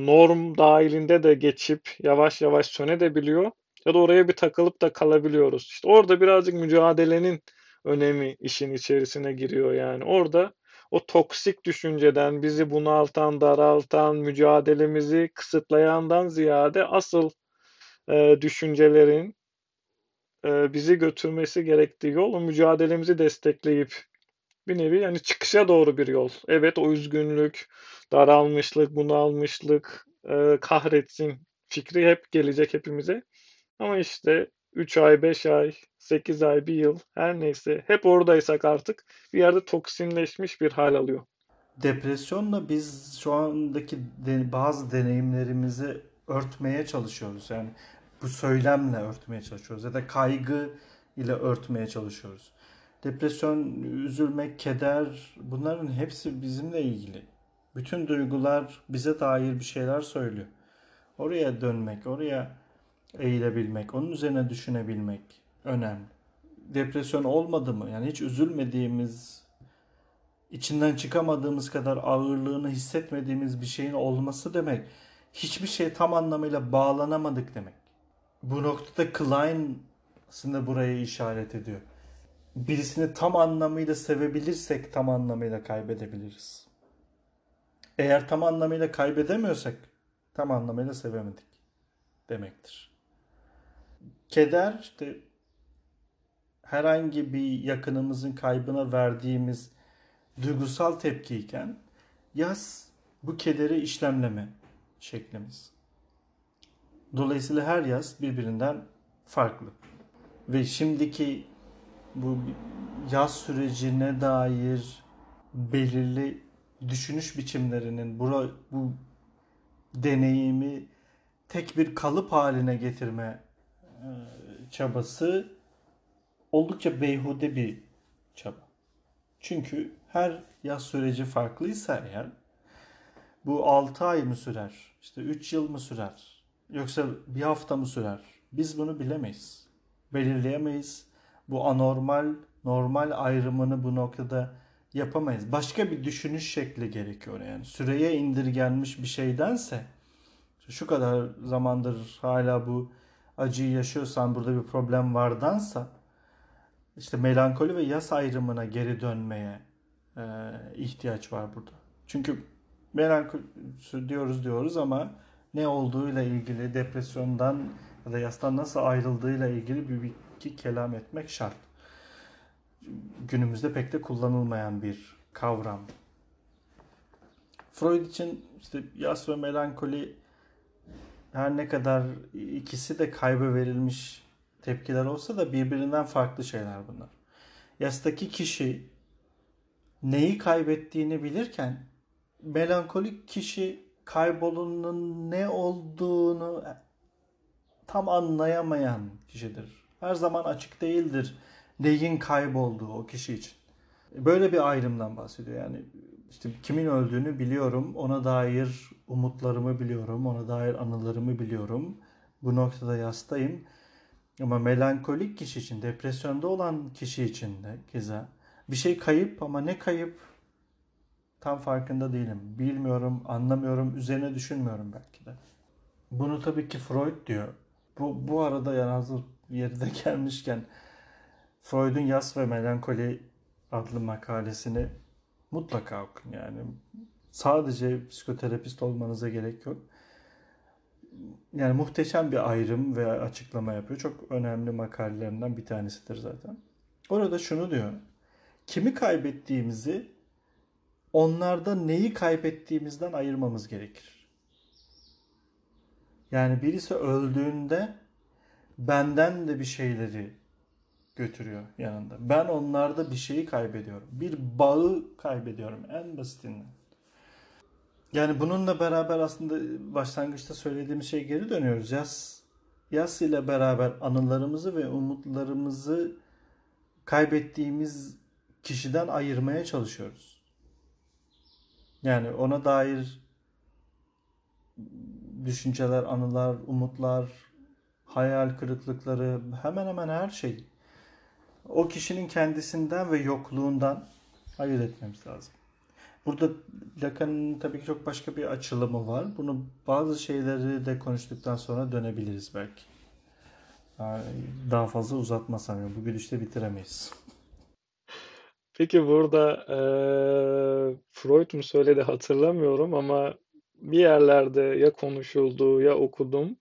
norm dahilinde de geçip yavaş yavaş sönebiliyor. Ya da oraya bir takılıp da kalabiliyoruz. İşte orada birazcık mücadelenin önemi işin içerisine giriyor yani. Orada o toksik düşünceden bizi bunaltan, daraltan, mücadelemizi kısıtlayandan ziyade asıl e, düşüncelerin e, bizi götürmesi gerektiği yol mücadelemizi destekleyip bir nevi yani çıkışa doğru bir yol. Evet o üzgünlük, daralmışlık, bunalmışlık, e, kahretsin fikri hep gelecek hepimize. Ama işte 3 ay, 5 ay, 8 ay, 1 yıl her neyse hep oradaysak artık bir yerde toksinleşmiş bir hal alıyor. Depresyonla biz şu andaki de, bazı deneyimlerimizi örtmeye çalışıyoruz. Yani bu söylemle örtmeye çalışıyoruz ya da kaygı ile örtmeye çalışıyoruz. Depresyon, üzülmek, keder bunların hepsi bizimle ilgili. Bütün duygular bize dair bir şeyler söylüyor. Oraya dönmek, oraya eğilebilmek, onun üzerine düşünebilmek önemli. Depresyon olmadı mı? Yani hiç üzülmediğimiz, içinden çıkamadığımız kadar ağırlığını hissetmediğimiz bir şeyin olması demek. Hiçbir şey tam anlamıyla bağlanamadık demek. Bu noktada Klein aslında buraya işaret ediyor. Birisini tam anlamıyla sevebilirsek tam anlamıyla kaybedebiliriz. Eğer tam anlamıyla kaybedemiyorsak tam anlamıyla sevemedik demektir. Keder işte herhangi bir yakınımızın kaybına verdiğimiz duygusal tepkiyken yaz bu kederi işlemleme şeklimiz. Dolayısıyla her yaz birbirinden farklı. Ve şimdiki bu yaz sürecine dair belirli düşünüş biçimlerinin bura, bu deneyimi tek bir kalıp haline getirme e, çabası oldukça beyhude bir çaba. Çünkü her yaz süreci farklıysa eğer bu 6 ay mı sürer? İşte 3 yıl mı sürer? Yoksa bir hafta mı sürer? Biz bunu bilemeyiz. Belirleyemeyiz. Bu anormal, normal ayrımını bu noktada yapamayız. Başka bir düşünüş şekli gerekiyor yani. Süreye indirgenmiş bir şeydense şu kadar zamandır hala bu acıyı yaşıyorsan burada bir problem vardansa işte melankoli ve yas ayrımına geri dönmeye e, ihtiyaç var burada. Çünkü melankoli diyoruz diyoruz ama ne olduğuyla ilgili depresyondan ya da yastan nasıl ayrıldığıyla ilgili bir iki kelam etmek şart. Günümüzde pek de kullanılmayan bir kavram. Freud için işte yas ve melankoli her ne kadar ikisi de kaybı verilmiş tepkiler olsa da birbirinden farklı şeyler bunlar. Yastaki kişi neyi kaybettiğini bilirken melankolik kişi kaybolunun ne olduğunu tam anlayamayan kişidir. Her zaman açık değildir neyin kaybolduğu o kişi için. Böyle bir ayrımdan bahsediyor. Yani işte kimin öldüğünü biliyorum, ona dair umutlarımı biliyorum, ona dair anılarımı biliyorum. Bu noktada yastayım. Ama melankolik kişi için, depresyonda olan kişi için de keza bir şey kayıp ama ne kayıp tam farkında değilim. Bilmiyorum, anlamıyorum, üzerine düşünmüyorum belki de. Bunu tabii ki Freud diyor. Bu, bu arada yani hazır yeri de gelmişken Freud'un Yas ve Melankoli adlı makalesini mutlaka okun yani. Sadece psikoterapist olmanıza gerek yok. Yani muhteşem bir ayrım ve açıklama yapıyor. Çok önemli makalelerinden bir tanesidir zaten. Orada şunu diyor. Kimi kaybettiğimizi onlarda neyi kaybettiğimizden ayırmamız gerekir. Yani birisi öldüğünde benden de bir şeyleri götürüyor yanında. Ben onlarda bir şeyi kaybediyorum. Bir bağı kaybediyorum en basitinden. Yani bununla beraber aslında başlangıçta söylediğimiz şey geri dönüyoruz. Yaz, yaz ile beraber anılarımızı ve umutlarımızı kaybettiğimiz kişiden ayırmaya çalışıyoruz. Yani ona dair düşünceler, anılar, umutlar, hayal kırıklıkları, hemen hemen her şey o kişinin kendisinden ve yokluğundan ayırt etmemiz lazım. Burada Lacan'ın tabii ki çok başka bir açılımı var. Bunu bazı şeyleri de konuştuktan sonra dönebiliriz belki. Daha fazla uzatmasam ya. Bu gidişte bitiremeyiz. Peki burada e, Freud mu söyledi hatırlamıyorum ama bir yerlerde ya konuşuldu ya okudum.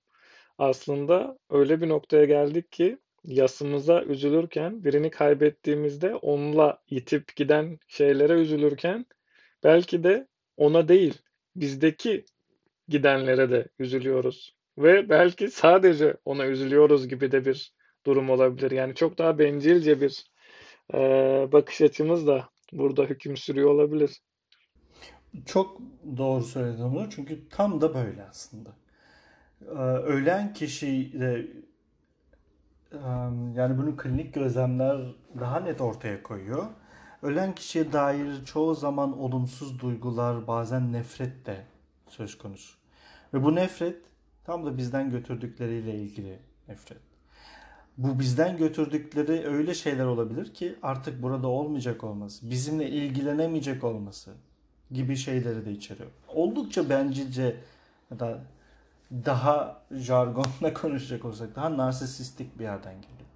Aslında öyle bir noktaya geldik ki yasımıza üzülürken, birini kaybettiğimizde onunla itip giden şeylere üzülürken belki de ona değil, bizdeki gidenlere de üzülüyoruz. Ve belki sadece ona üzülüyoruz gibi de bir durum olabilir. Yani çok daha bencilce bir e, bakış açımız da burada hüküm sürüyor olabilir. Çok doğru söyledin bunu. Çünkü tam da böyle aslında. Ee, ölen kişiyle yani bunu klinik gözlemler daha net ortaya koyuyor. Ölen kişiye dair çoğu zaman olumsuz duygular, bazen nefret de söz konusu. Ve bu nefret tam da bizden götürdükleriyle ilgili nefret. Bu bizden götürdükleri öyle şeyler olabilir ki artık burada olmayacak olması, bizimle ilgilenemeyecek olması gibi şeyleri de içeriyor. Oldukça bencilce ya da daha jargonla konuşacak olsak daha narsisistik bir yerden geliyor.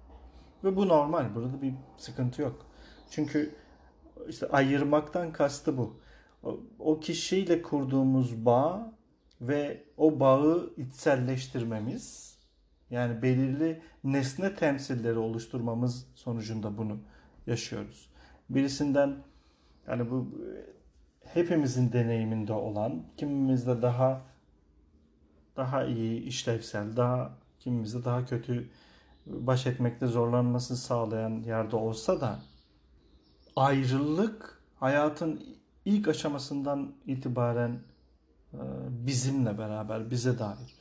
Ve bu normal. Burada bir sıkıntı yok. Çünkü işte ayırmaktan kastı bu. O, o kişiyle kurduğumuz bağ ve o bağı içselleştirmemiz yani belirli nesne temsilleri oluşturmamız sonucunda bunu yaşıyoruz. Birisinden yani bu hepimizin deneyiminde olan, kimimizde daha daha iyi işlevsel, daha kimimizde daha kötü baş etmekte zorlanması sağlayan yerde olsa da ayrılık hayatın ilk aşamasından itibaren e, bizimle beraber bize dair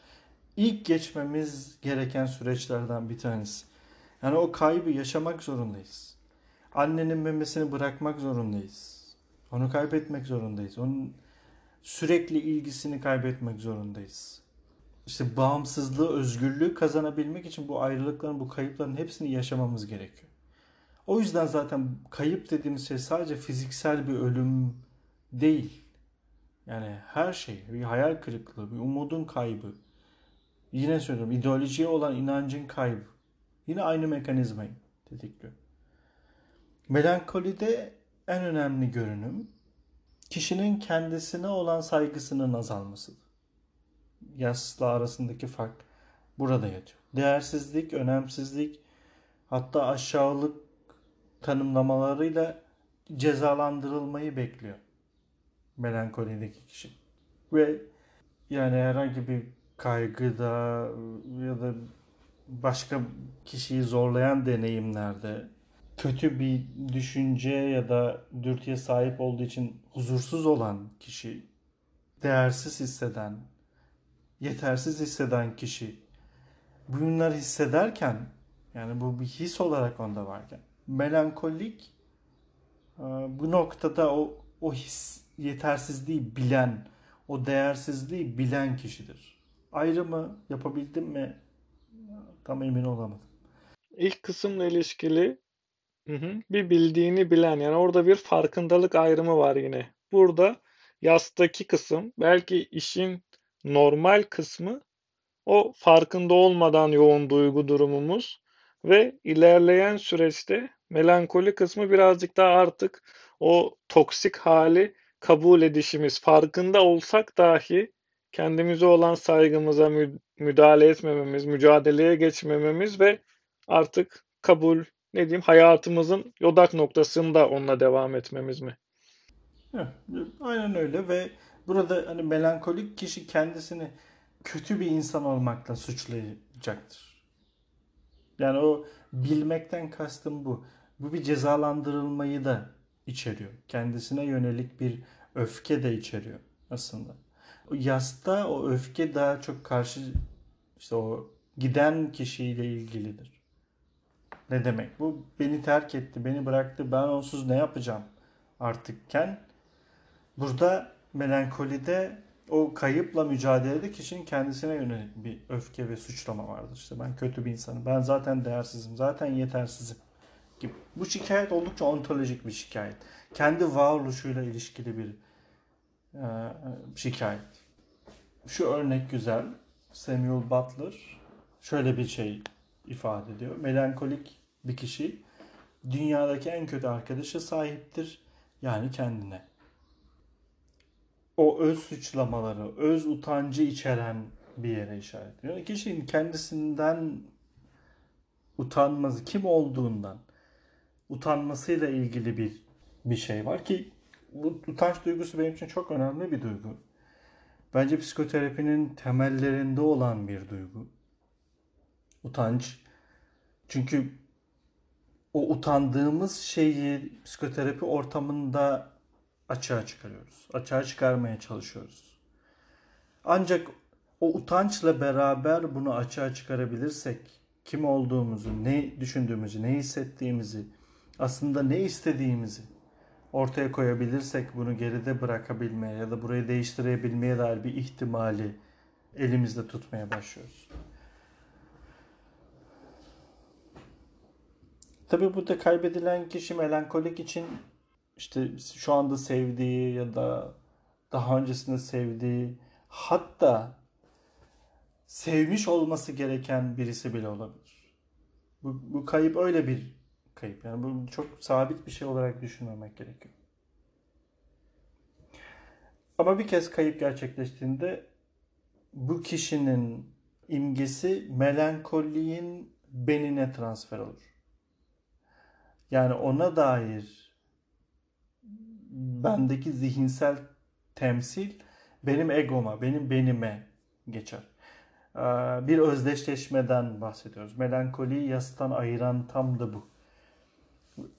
ilk geçmemiz gereken süreçlerden bir tanesi. Yani o kaybı yaşamak zorundayız. Annenin memesini bırakmak zorundayız. Onu kaybetmek zorundayız. Onun sürekli ilgisini kaybetmek zorundayız. İşte bağımsızlığı, özgürlüğü kazanabilmek için bu ayrılıkların, bu kayıpların hepsini yaşamamız gerekiyor. O yüzden zaten kayıp dediğimiz şey sadece fiziksel bir ölüm değil. Yani her şey, bir hayal kırıklığı, bir umudun kaybı. Yine söylüyorum, ideolojiye olan inancın kaybı. Yine aynı mekanizmayı tetikliyor. Melankolide en önemli görünüm kişinin kendisine olan saygısının azalmasıdır. Yasla arasındaki fark burada yatıyor. Değersizlik, önemsizlik, hatta aşağılık tanımlamalarıyla cezalandırılmayı bekliyor melankolideki kişi. Ve yani herhangi bir kaygıda ya da başka kişiyi zorlayan deneyimlerde kötü bir düşünce ya da dürtüye sahip olduğu için huzursuz olan kişi, değersiz hisseden, yetersiz hisseden kişi bunları hissederken yani bu bir his olarak onda varken melankolik e, bu noktada o o his yetersizliği bilen, o değersizliği bilen kişidir. Ayrımı yapabildim mi? Tam emin olamadım. İlk kısımla ilişkili Bir bildiğini bilen yani orada bir farkındalık ayrımı var yine. Burada yastaki kısım belki işin normal kısmı o farkında olmadan yoğun duygu durumumuz ve ilerleyen süreçte melankoli kısmı birazcık daha artık o toksik hali kabul edişimiz. Farkında olsak dahi kendimize olan saygımıza müdahale etmememiz, mücadeleye geçmememiz ve artık kabul ne diyeyim hayatımızın yodak noktasında onunla devam etmemiz mi? aynen öyle ve burada hani melankolik kişi kendisini kötü bir insan olmakla suçlayacaktır. Yani o bilmekten kastım bu. Bu bir cezalandırılmayı da içeriyor. Kendisine yönelik bir öfke de içeriyor aslında. O yasta o öfke daha çok karşı işte o giden kişiyle ilgilidir. Ne demek bu? Beni terk etti, beni bıraktı, ben onsuz ne yapacağım artıkken? Burada melankolide o kayıpla mücadelede kişinin kendisine yönelik bir öfke ve suçlama vardır. İşte ben kötü bir insanım, ben zaten değersizim, zaten yetersizim gibi. Bu şikayet oldukça ontolojik bir şikayet. Kendi varoluşuyla ilişkili bir e, şikayet. Şu örnek güzel. Samuel Butler şöyle bir şey ifade ediyor. Melankolik bir kişi dünyadaki en kötü arkadaşa sahiptir. Yani kendine. O öz suçlamaları, öz utancı içeren bir yere işaret ediyor. Kişinin kendisinden utanması, kim olduğundan utanmasıyla ilgili bir bir şey var ki bu utanç duygusu benim için çok önemli bir duygu. Bence psikoterapinin temellerinde olan bir duygu. Utanç. Çünkü o utandığımız şeyi psikoterapi ortamında açığa çıkarıyoruz. Açığa çıkarmaya çalışıyoruz. Ancak o utançla beraber bunu açığa çıkarabilirsek kim olduğumuzu, ne düşündüğümüzü, ne hissettiğimizi, aslında ne istediğimizi ortaya koyabilirsek bunu geride bırakabilmeye ya da burayı değiştirebilmeye dair bir ihtimali elimizde tutmaya başlıyoruz. Tabii burada kaybedilen kişi melankolik için işte şu anda sevdiği ya da daha öncesinde sevdiği hatta sevmiş olması gereken birisi bile olabilir. Bu, bu kayıp öyle bir kayıp. Yani bu çok sabit bir şey olarak düşünmemek gerekiyor. Ama bir kez kayıp gerçekleştiğinde bu kişinin imgesi melankoliğin benine transfer olur. Yani ona dair bendeki zihinsel temsil benim egoma, benim benime geçer. Ee, Bir özdeşleşmeden bahsediyoruz. Melankoliyi yastan ayıran tam da bu.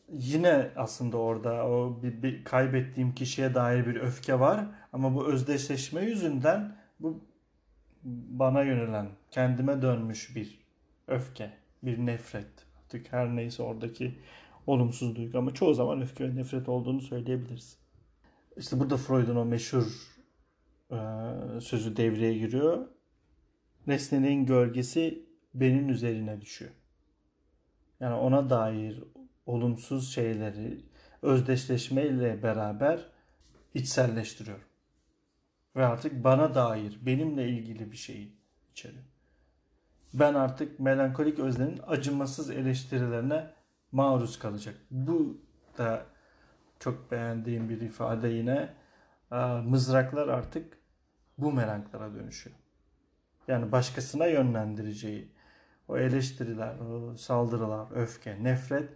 Yine aslında orada o bir, bir kaybettiğim kişiye dair bir öfke var ama bu özdeşleşme yüzünden bu bana yönelen, kendime dönmüş bir öfke, bir nefret. Artık her neyse oradaki olumsuz duygu ama çoğu zaman öfke ve nefret olduğunu söyleyebiliriz. İşte burada Freud'un o meşhur e, sözü devreye giriyor. Nesnenin gölgesi benim üzerine düşüyor. Yani ona dair olumsuz şeyleri özdeşleşmeyle beraber içselleştiriyorum. Ve artık bana dair, benimle ilgili bir şeyi içeriyor. Ben artık melankolik öznenin acımasız eleştirilerine maruz kalacak. Bu da çok beğendiğim bir ifade yine. Aa, Mızraklar artık bu meraklara dönüşüyor. Yani başkasına yönlendireceği o eleştiriler, o saldırılar, öfke, nefret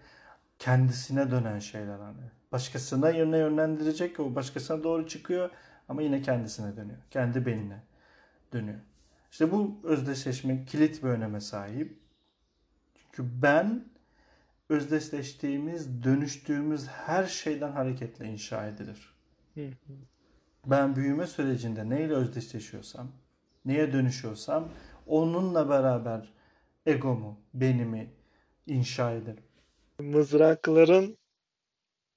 kendisine dönen şeyler hani. Başkasına yöne yönlendirecek o başkasına doğru çıkıyor ama yine kendisine dönüyor. Kendi benine dönüyor. İşte bu özdeşleşme kilit bir öneme sahip. Çünkü ben özdeşleştiğimiz, dönüştüğümüz her şeyden hareketle inşa edilir. Hı hı. Ben büyüme sürecinde neyle özdeşleşiyorsam, neye dönüşüyorsam onunla beraber egomu, benimi inşa ederim. Mızrakların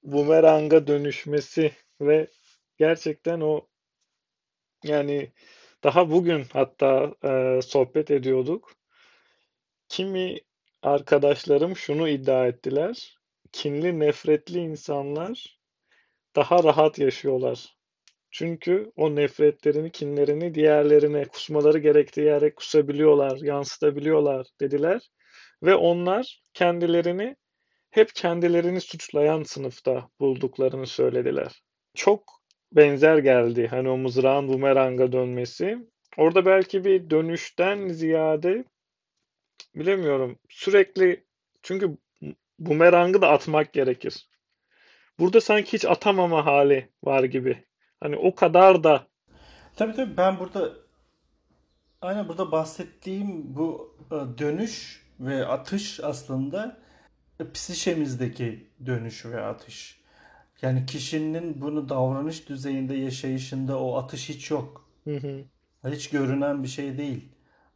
bumeranga dönüşmesi ve gerçekten o yani daha bugün hatta e, sohbet ediyorduk. Kimi arkadaşlarım şunu iddia ettiler. Kinli, nefretli insanlar daha rahat yaşıyorlar. Çünkü o nefretlerini, kinlerini diğerlerine kusmaları gerektiği yere kusabiliyorlar, yansıtabiliyorlar dediler. Ve onlar kendilerini hep kendilerini suçlayan sınıfta bulduklarını söylediler. Çok benzer geldi hani o mızrağın bumeranga dönmesi. Orada belki bir dönüşten ziyade bilemiyorum sürekli çünkü bumerangı da atmak gerekir. Burada sanki hiç atamama hali var gibi. Hani o kadar da Tabii tabii ben burada aynen burada bahsettiğim bu e, dönüş ve atış aslında e, psişemizdeki dönüş ve atış. Yani kişinin bunu davranış düzeyinde yaşayışında o atış hiç yok. Hı hı. Hiç görünen bir şey değil.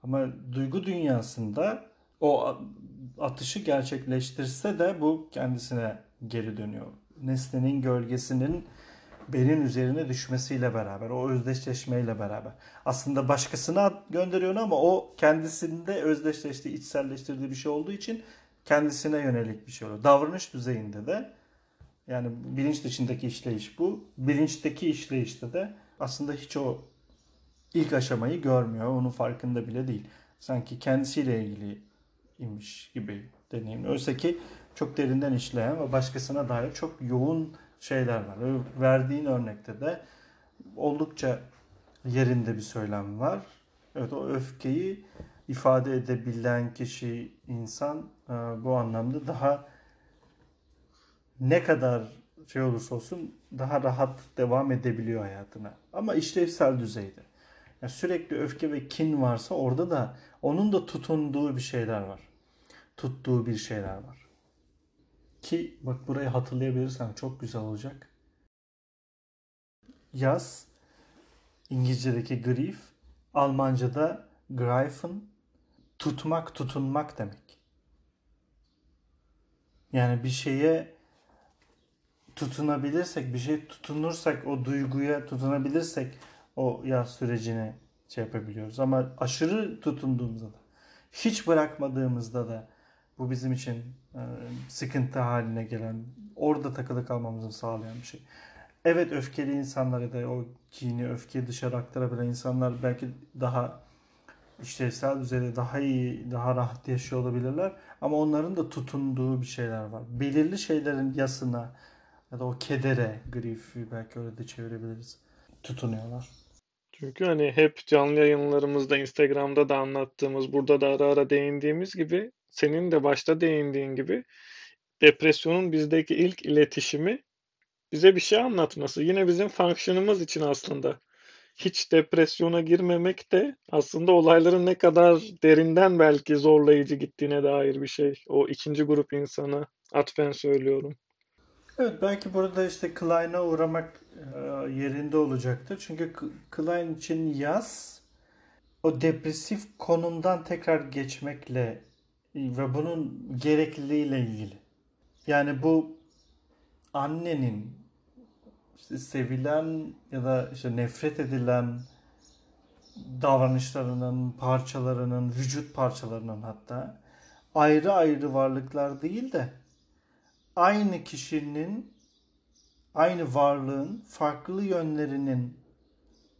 Ama duygu dünyasında o atışı gerçekleştirse de bu kendisine geri dönüyor. Nesnenin gölgesinin benim üzerine düşmesiyle beraber, o özdeşleşmeyle beraber. Aslında başkasına gönderiyor ama o kendisinde özdeşleştiği, içselleştirdiği bir şey olduğu için kendisine yönelik bir şey oluyor. Davranış düzeyinde de yani bilinç dışındaki işleyiş bu. Bilinçteki işleyişte de aslında hiç o ilk aşamayı görmüyor. Onun farkında bile değil. Sanki kendisiyle ilgili imiş gibi deneyim. Oysa ki çok derinden işleyen ve başkasına dair çok yoğun şeyler var. Verdiğin örnekte de oldukça yerinde bir söylem var. Evet o öfkeyi ifade edebilen kişi, insan e, bu anlamda daha ne kadar şey olursa olsun daha rahat devam edebiliyor hayatına. Ama işlevsel düzeyde. Yani sürekli öfke ve kin varsa orada da onun da tutunduğu bir şeyler var. Tuttuğu bir şeyler var. Ki bak burayı hatırlayabilirsem çok güzel olacak. Yaz İngilizce'deki grief, Almanca'da greifen tutmak, tutunmak demek. Yani bir şeye tutunabilirsek, bir şey tutunursak, o duyguya tutunabilirsek o yaz sürecini şey yapabiliyoruz. Ama aşırı tutunduğumuzda da, hiç bırakmadığımızda da bu bizim için e, sıkıntı haline gelen, orada takılı kalmamızı sağlayan bir şey. Evet öfkeli insanlar ya da o kini, öfkeyi dışarı aktarabilen insanlar belki daha işlevsel düzeyde daha iyi, daha rahat yaşıyor olabilirler. Ama onların da tutunduğu bir şeyler var. Belirli şeylerin yasına ya da o kedere, grief belki öyle de çevirebiliriz. Tutunuyorlar. Çünkü hani hep canlı yayınlarımızda, Instagram'da da anlattığımız, burada da ara ara değindiğimiz gibi, senin de başta değindiğin gibi depresyonun bizdeki ilk iletişimi bize bir şey anlatması. Yine bizim fonksiyonumuz için aslında. Hiç depresyona girmemek de aslında olayların ne kadar derinden belki zorlayıcı gittiğine dair bir şey. O ikinci grup insana atfen söylüyorum. Evet belki burada işte Klein'a uğramak e, yerinde olacaktır. Çünkü Klein için yaz o depresif konumdan tekrar geçmekle ve bunun gerekliliğiyle ilgili. Yani bu annenin işte sevilen ya da işte nefret edilen davranışlarının, parçalarının, vücut parçalarının hatta ayrı ayrı varlıklar değil de aynı kişinin, aynı varlığın farklı yönlerinin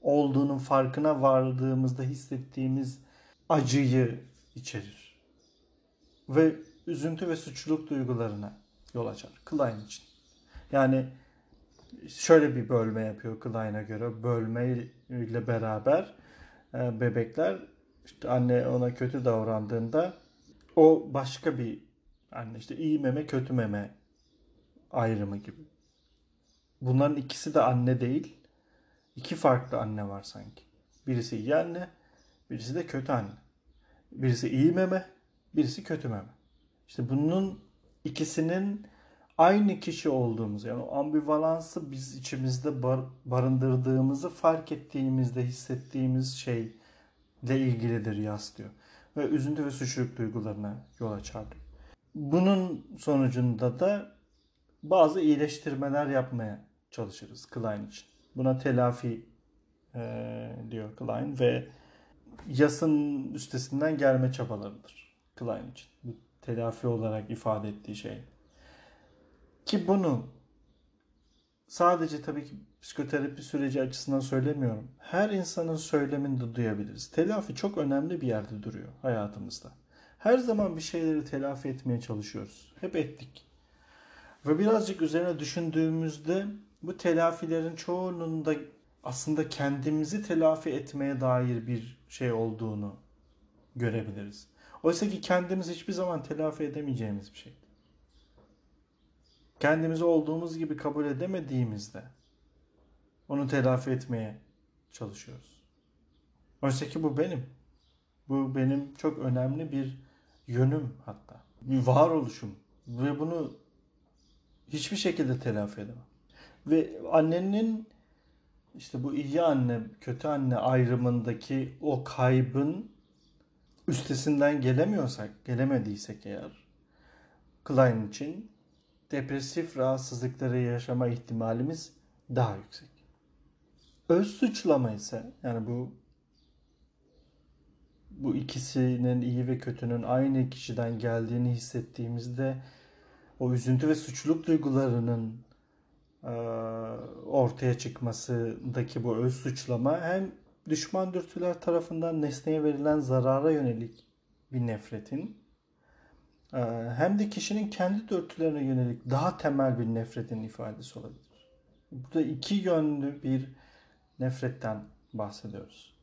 olduğunun farkına vardığımızda hissettiğimiz acıyı içerir. Ve üzüntü ve suçluluk duygularına yol açar. Klein için. Yani şöyle bir bölme yapıyor Klein'a göre. Bölme ile beraber e, bebekler işte anne ona kötü davrandığında o başka bir anne işte iyi meme kötü meme ayrımı gibi. Bunların ikisi de anne değil. İki farklı anne var sanki. Birisi iyi anne, birisi de kötü anne. Birisi iyi meme, birisi kötü meme. İşte bunun ikisinin aynı kişi olduğumuz yani o ambivalansı biz içimizde bar, barındırdığımızı fark ettiğimizde hissettiğimiz şeyle ilgilidir yas diyor. Ve üzüntü ve suçluluk duygularına yol açar diyor. Bunun sonucunda da bazı iyileştirmeler yapmaya çalışırız Klein için. Buna telafi e, diyor Klein ve yasın üstesinden gelme çabalarıdır Klein için. Bu telafi olarak ifade ettiği şey. Ki bunu sadece tabii ki psikoterapi süreci açısından söylemiyorum. Her insanın söyleminde duyabiliriz. Telafi çok önemli bir yerde duruyor hayatımızda. Her zaman bir şeyleri telafi etmeye çalışıyoruz. Hep ettik. Ve birazcık üzerine düşündüğümüzde bu telafilerin çoğunun da aslında kendimizi telafi etmeye dair bir şey olduğunu görebiliriz. Oysa ki kendimizi hiçbir zaman telafi edemeyeceğimiz bir şey. Kendimizi olduğumuz gibi kabul edemediğimizde onu telafi etmeye çalışıyoruz. Oysa ki bu benim. Bu benim çok önemli bir yönüm hatta. Bir varoluşum. Ve bunu hiçbir şekilde telafi edemem. Ve annenin işte bu iyi anne, kötü anne ayrımındaki o kaybın üstesinden gelemiyorsak, gelemediysek eğer Klein için depresif rahatsızlıkları yaşama ihtimalimiz daha yüksek. Öz suçlama ise yani bu bu ikisinin iyi ve kötünün aynı kişiden geldiğini hissettiğimizde o üzüntü ve suçluluk duygularının e, ortaya çıkmasındaki bu öz suçlama hem düşman dürtüler tarafından nesneye verilen zarara yönelik bir nefretin e, hem de kişinin kendi dürtülerine yönelik daha temel bir nefretin ifadesi olabilir. Burada iki yönlü bir nefretten bahsediyoruz.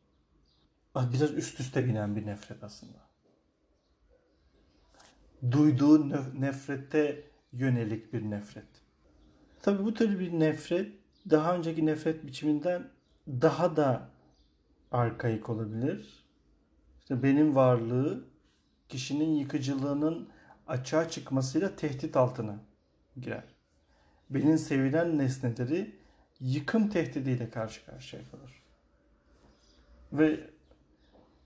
Biraz üst üste binen bir nefret aslında duyduğu nefrete yönelik bir nefret. Tabi bu tür bir nefret daha önceki nefret biçiminden daha da arkaik olabilir. İşte benim varlığı kişinin yıkıcılığının açığa çıkmasıyla tehdit altına girer. Benim sevilen nesneleri yıkım tehdidiyle karşı karşıya kalır. Ve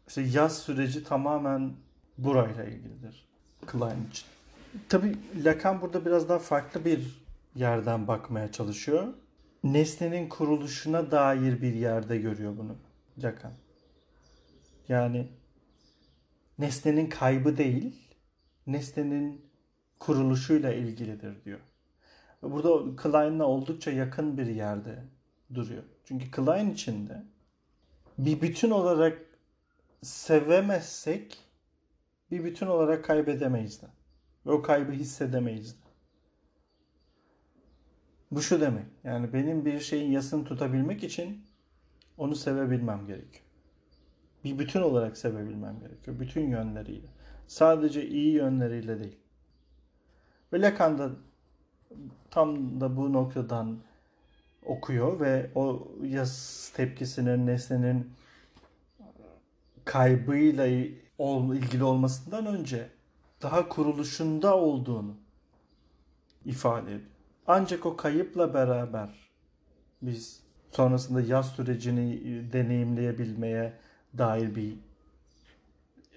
işte yaz süreci tamamen burayla ilgilidir. Klein için. Tabii Lacan burada biraz daha farklı bir yerden bakmaya çalışıyor. Nesnenin kuruluşuna dair bir yerde görüyor bunu Lacan. Yani nesnenin kaybı değil, nesnenin kuruluşuyla ilgilidir diyor. Burada Klein'la oldukça yakın bir yerde duruyor. Çünkü Klein içinde bir bütün olarak sevemezsek bir bütün olarak kaybedemeyiz de. Ve o kaybı hissedemeyiz de. Bu şu demek. Yani benim bir şeyin yasını tutabilmek için onu sevebilmem gerekiyor. Bir bütün olarak sevebilmem gerekiyor. Bütün yönleriyle. Sadece iyi yönleriyle değil. Ve Lacan da tam da bu noktadan okuyor ve o yas tepkisinin, nesnenin kaybıyla ilgili olmasından önce daha kuruluşunda olduğunu ifade ediyor. Ancak o kayıpla beraber biz sonrasında yaz sürecini deneyimleyebilmeye dair bir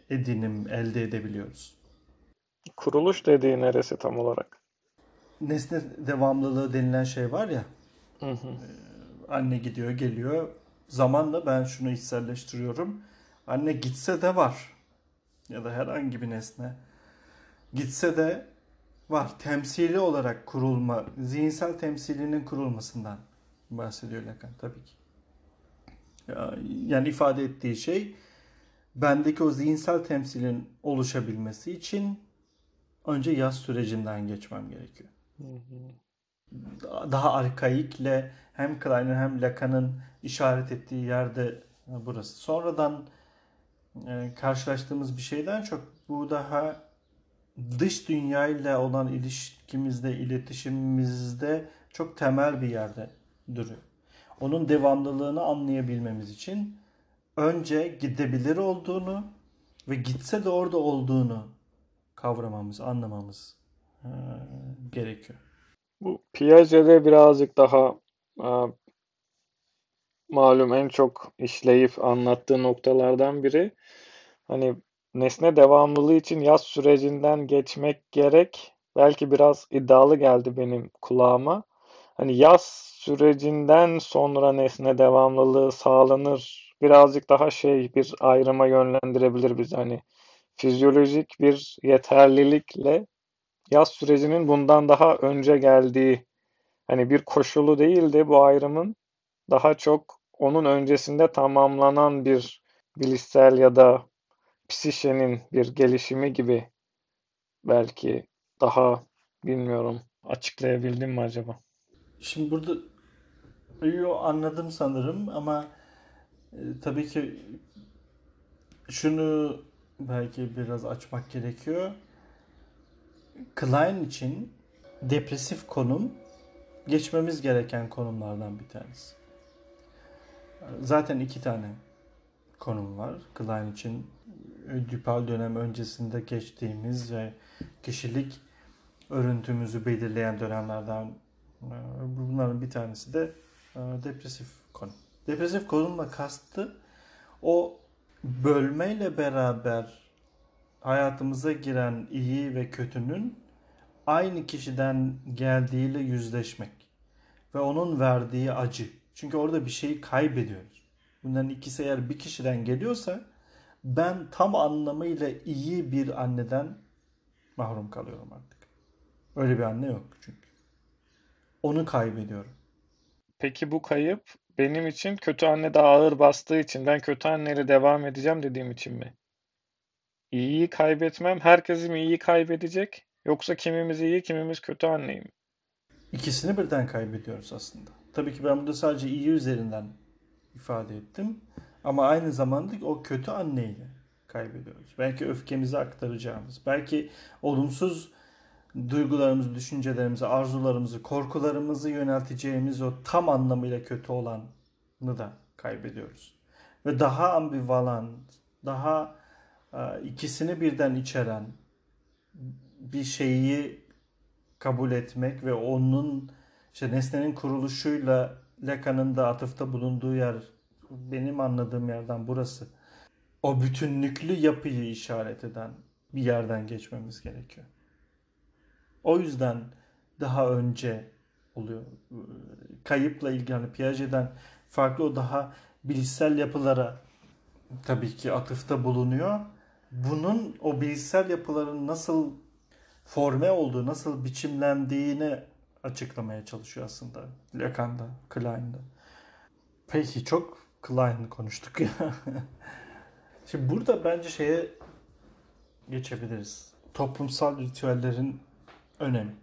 edinim elde edebiliyoruz. Kuruluş dediği neresi tam olarak? Nesne devamlılığı denilen şey var ya. Hı hı. Anne gidiyor geliyor. Zamanla ben şunu içselleştiriyorum. Anne gitse de var. Ya da herhangi bir nesne. Gitse de var. Temsili olarak kurulma, zihinsel temsilinin kurulmasından bahsediyor Lacan tabii ki. Yani ifade ettiği şey bendeki o zihinsel temsilin oluşabilmesi için önce yaz sürecinden geçmem gerekiyor. Hı hı. Daha arkaikle hem Klein'in hem Lacan'ın işaret ettiği yerde burası. Sonradan e, karşılaştığımız bir şeyden çok bu daha dış dünyayla olan ilişkimizde, iletişimimizde çok temel bir yerde duruyor. Onun devamlılığını anlayabilmemiz için önce gidebilir olduğunu ve gitse de orada olduğunu kavramamız, anlamamız e, gerekiyor. Bu Piaget'de birazcık daha e, malum en çok işleyip anlattığı noktalardan biri hani nesne devamlılığı için yaz sürecinden geçmek gerek. Belki biraz iddialı geldi benim kulağıma. Hani yaz sürecinden sonra nesne devamlılığı sağlanır. Birazcık daha şey bir ayrıma yönlendirebilir biz hani fizyolojik bir yeterlilikle yaz sürecinin bundan daha önce geldiği hani bir koşulu değildi bu ayrımın daha çok onun öncesinde tamamlanan bir bilişsel ya da psişenin bir gelişimi gibi belki daha bilmiyorum açıklayabildim mi acaba? Şimdi burada yo, anladım sanırım ama e, tabii ki şunu belki biraz açmak gerekiyor. Klein için depresif konum geçmemiz gereken konumlardan bir tanesi. Zaten iki tane konum var. Klein için Ödipal dönem öncesinde geçtiğimiz ve kişilik örüntümüzü belirleyen dönemlerden e, bunların bir tanesi de e, depresif konum. Depresif konumla kastı o bölmeyle beraber hayatımıza giren iyi ve kötünün aynı kişiden geldiğiyle yüzleşmek ve onun verdiği acı. Çünkü orada bir şeyi kaybediyoruz. Bunların ikisi eğer bir kişiden geliyorsa ben tam anlamıyla iyi bir anneden mahrum kalıyorum artık. Öyle bir anne yok çünkü. Onu kaybediyorum. Peki bu kayıp benim için kötü anne daha ağır bastığı için ben kötü anneyle devam edeceğim dediğim için mi? İyiyi kaybetmem, herkes mi iyiyi kaybedecek? Yoksa kimimiz iyi, kimimiz kötü anneyi mi? İkisini birden kaybediyoruz aslında. Tabii ki ben burada sadece iyi üzerinden ifade ettim. Ama aynı zamanda o kötü anneyle kaybediyoruz. Belki öfkemizi aktaracağımız, belki olumsuz duygularımızı, düşüncelerimizi, arzularımızı, korkularımızı yönelteceğimiz o tam anlamıyla kötü olanı da kaybediyoruz. Ve daha ambivalent, daha e, ikisini birden içeren bir şeyi kabul etmek ve onun işte nesnenin kuruluşuyla Lacan'ın da atıfta bulunduğu yer benim anladığım yerden burası. O bütünlüklü yapıyı işaret eden bir yerden geçmemiz gerekiyor. O yüzden daha önce oluyor. Kayıpla ilgili hani Piaget'den farklı o daha bilişsel yapılara tabii ki atıfta bulunuyor. Bunun o bilişsel yapıların nasıl forme olduğu, nasıl biçimlendiğini açıklamaya çalışıyor aslında Lacan'da, Klein'da. Peki çok Klein konuştuk ya. Şimdi burada bence şeye geçebiliriz. Toplumsal ritüellerin önemli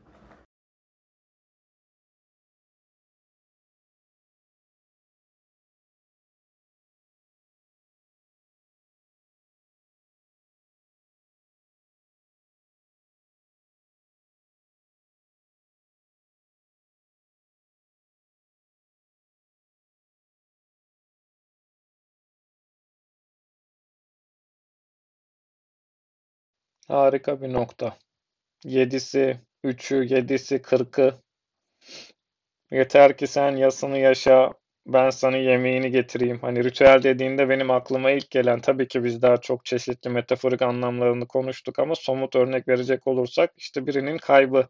Harika bir nokta. Yedisi, üçü, yedisi, kırkı. Yeter ki sen yasını yaşa, ben sana yemeğini getireyim. Hani ritüel dediğinde benim aklıma ilk gelen tabii ki biz daha çok çeşitli metaforik anlamlarını konuştuk ama somut örnek verecek olursak işte birinin kaybı.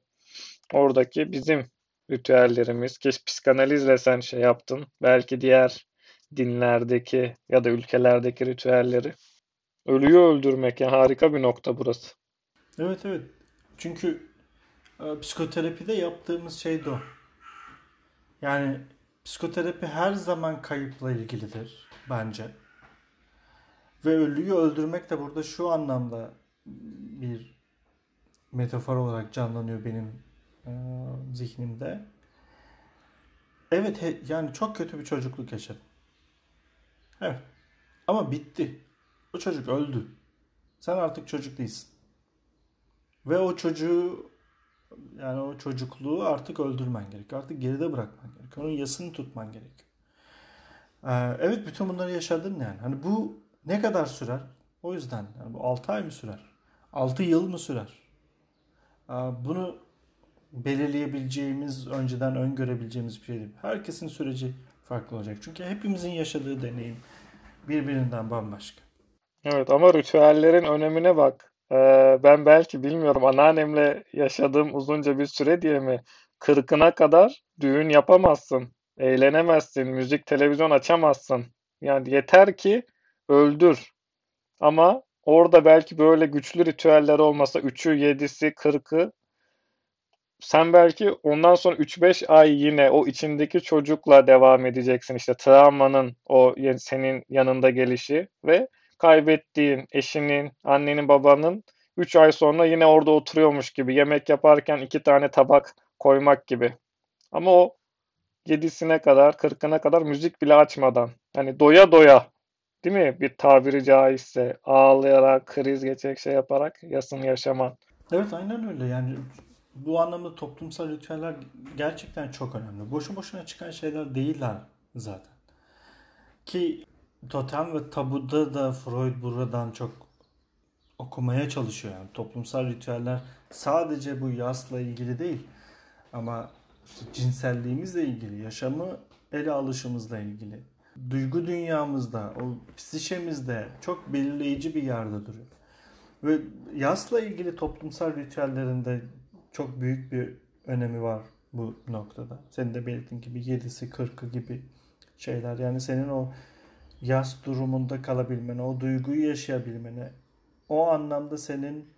Oradaki bizim ritüellerimiz ki psikanalizle sen şey yaptın. Belki diğer dinlerdeki ya da ülkelerdeki ritüelleri. Ölüyü öldürmek yani harika bir nokta burası. Evet evet. Çünkü psikoterapide yaptığımız şey de o. Yani psikoterapi her zaman kayıpla ilgilidir bence. Ve ölüyü öldürmek de burada şu anlamda bir metafor olarak canlanıyor benim e, zihnimde. Evet he, yani çok kötü bir çocukluk yaşadım. Evet. Ama bitti. O çocuk öldü. Sen artık çocuk değilsin. Ve o çocuğu yani o çocukluğu artık öldürmen gerekiyor. Artık geride bırakman gerekiyor. Onun yasını tutman gerekiyor. Ee, evet bütün bunları yaşadın yani. Hani bu ne kadar sürer? O yüzden yani bu 6 ay mı sürer? 6 yıl mı sürer? Ee, bunu belirleyebileceğimiz, önceden öngörebileceğimiz bir şey değil. Herkesin süreci farklı olacak. Çünkü hepimizin yaşadığı deneyim birbirinden bambaşka. Evet ama ritüellerin önemine bak. Ee, ben belki bilmiyorum anneannemle yaşadığım uzunca bir süre diye mi kırkına kadar düğün yapamazsın, eğlenemezsin, müzik, televizyon açamazsın. Yani yeter ki öldür. Ama orada belki böyle güçlü ritüeller olmasa 3'ü, 7'si, 40'ı sen belki ondan sonra 3-5 ay yine o içindeki çocukla devam edeceksin. İşte travmanın o senin yanında gelişi ve kaybettiğin eşinin, annenin, babanın 3 ay sonra yine orada oturuyormuş gibi yemek yaparken iki tane tabak koymak gibi. Ama o 7'sine kadar, 40'ına kadar müzik bile açmadan. Hani doya doya değil mi? Bir tabiri caizse ağlayarak, kriz geçecek şey yaparak yasın yaşaman. Evet aynen öyle yani bu anlamda toplumsal ritüeller gerçekten çok önemli. Boşu boşuna çıkan şeyler değiller zaten. Ki totem ve tabuda da Freud buradan çok okumaya çalışıyor. Yani toplumsal ritüeller sadece bu yasla ilgili değil ama cinselliğimizle ilgili, yaşamı ele alışımızla ilgili, duygu dünyamızda, o psişemizde çok belirleyici bir yerde duruyor. Ve yasla ilgili toplumsal ritüellerinde çok büyük bir önemi var bu noktada. Senin de belirttiğin gibi 7'si 40'ı gibi şeyler. Yani senin o yas durumunda kalabilmene, o duyguyu yaşayabilmene, o anlamda senin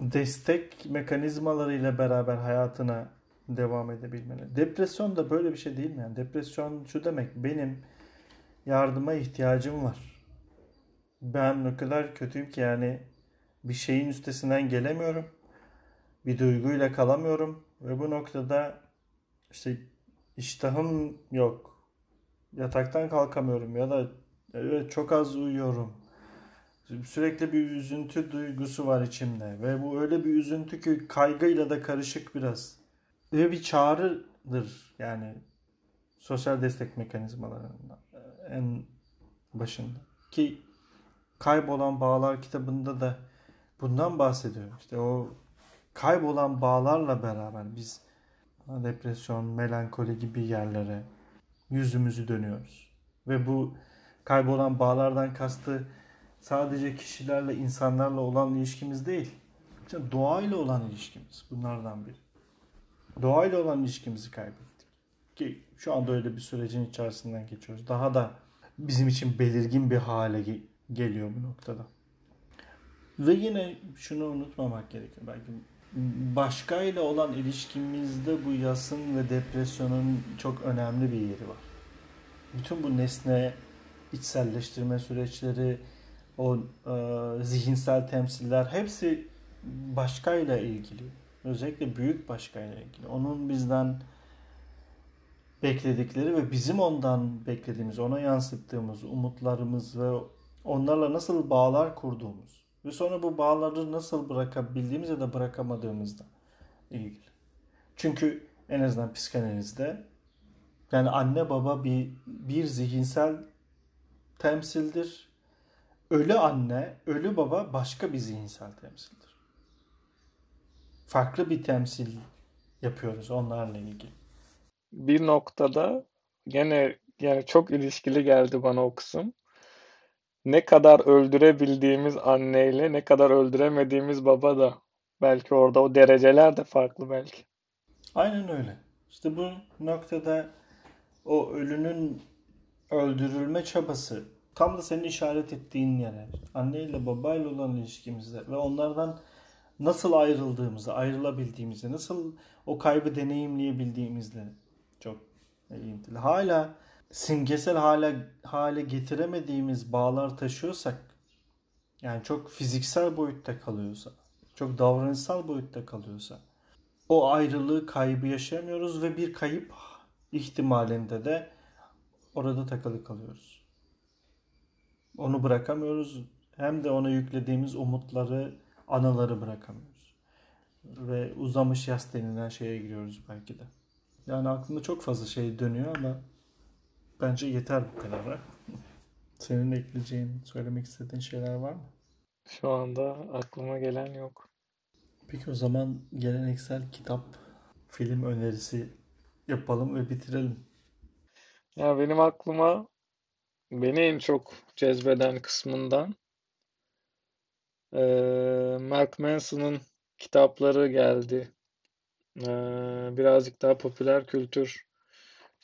destek mekanizmalarıyla beraber hayatına devam edebilmene. Depresyon da böyle bir şey değil mi? Yani depresyon şu demek benim yardıma ihtiyacım var. Ben o kadar kötüyüm ki yani bir şeyin üstesinden gelemiyorum. Bir duyguyla kalamıyorum ve bu noktada işte iştahım yok. Yataktan kalkamıyorum ya da evet çok az uyuyorum. Sürekli bir üzüntü duygusu var içimde ve bu öyle bir üzüntü ki kaygıyla da karışık biraz. Ve bir çağrıdır yani sosyal destek mekanizmalarından en başında. Ki Kaybolan Bağlar kitabında da bundan bahsediyor. İşte o kaybolan bağlarla beraber biz depresyon, melankoli gibi yerlere yüzümüzü dönüyoruz. Ve bu kaybolan bağlardan kastı sadece kişilerle, insanlarla olan ilişkimiz değil. Doğayla olan ilişkimiz bunlardan biri. Doğayla olan ilişkimizi kaybettik. Ki şu anda öyle bir sürecin içerisinden geçiyoruz. Daha da bizim için belirgin bir hale geliyor bu noktada. Ve yine şunu unutmamak gerekiyor. Belki başkayla olan ilişkimizde bu yasın ve depresyonun çok önemli bir yeri var. Bütün bu nesne içselleştirme süreçleri, o e, zihinsel temsiller hepsi başkayla ilgili. Özellikle büyük başkayla ilgili. Onun bizden bekledikleri ve bizim ondan beklediğimiz, ona yansıttığımız umutlarımız ve onlarla nasıl bağlar kurduğumuz ve sonra bu bağları nasıl bırakabildiğimiz ya da bırakamadığımızda ilgili. Çünkü en azından psikanalizde yani anne baba bir bir zihinsel temsildir. Ölü anne, ölü baba başka bir zihinsel temsildir. farklı bir temsil yapıyoruz onlarla ilgili. Bir noktada gene yani çok ilişkili geldi bana o kısım. Ne kadar öldürebildiğimiz anneyle ne kadar öldüremediğimiz baba da belki orada o dereceler de farklı belki. Aynen öyle. İşte bu noktada o ölünün öldürülme çabası tam da senin işaret ettiğin yere anne ile babayla olan ilişkimizde ve onlardan nasıl ayrıldığımızı, ayrılabildiğimizi, nasıl o kaybı deneyimleyebildiğimizle çok ilintili. Hala simgesel hale, hale getiremediğimiz bağlar taşıyorsak yani çok fiziksel boyutta kalıyorsa, çok davranışsal boyutta kalıyorsa o ayrılığı kaybı yaşayamıyoruz ve bir kayıp ihtimalinde de orada takılı kalıyoruz. Onu bırakamıyoruz. Hem de ona yüklediğimiz umutları, anıları bırakamıyoruz. Ve uzamış yas denilen şeye giriyoruz belki de. Yani aklımda çok fazla şey dönüyor ama bence yeter bu kadar. Senin ekleyeceğin, söylemek istediğin şeyler var mı? Şu anda aklıma gelen yok. Peki o zaman geleneksel kitap, film önerisi yapalım ve bitirelim. Ya benim aklıma beni en çok cezbeden kısmından eee Mark Manson'ın kitapları geldi. Eee, birazcık daha popüler kültür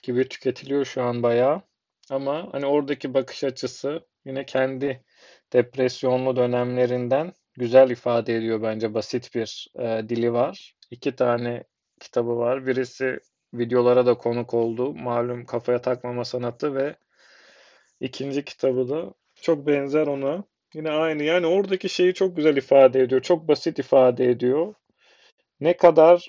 gibi tüketiliyor şu an bayağı. Ama hani oradaki bakış açısı yine kendi depresyonlu dönemlerinden güzel ifade ediyor bence. Basit bir e, dili var. İki tane kitabı var. Birisi videolara da konuk oldu. Malum kafaya takmama sanatı ve ikinci kitabı da çok benzer ona. Yine aynı. Yani oradaki şeyi çok güzel ifade ediyor. Çok basit ifade ediyor. Ne kadar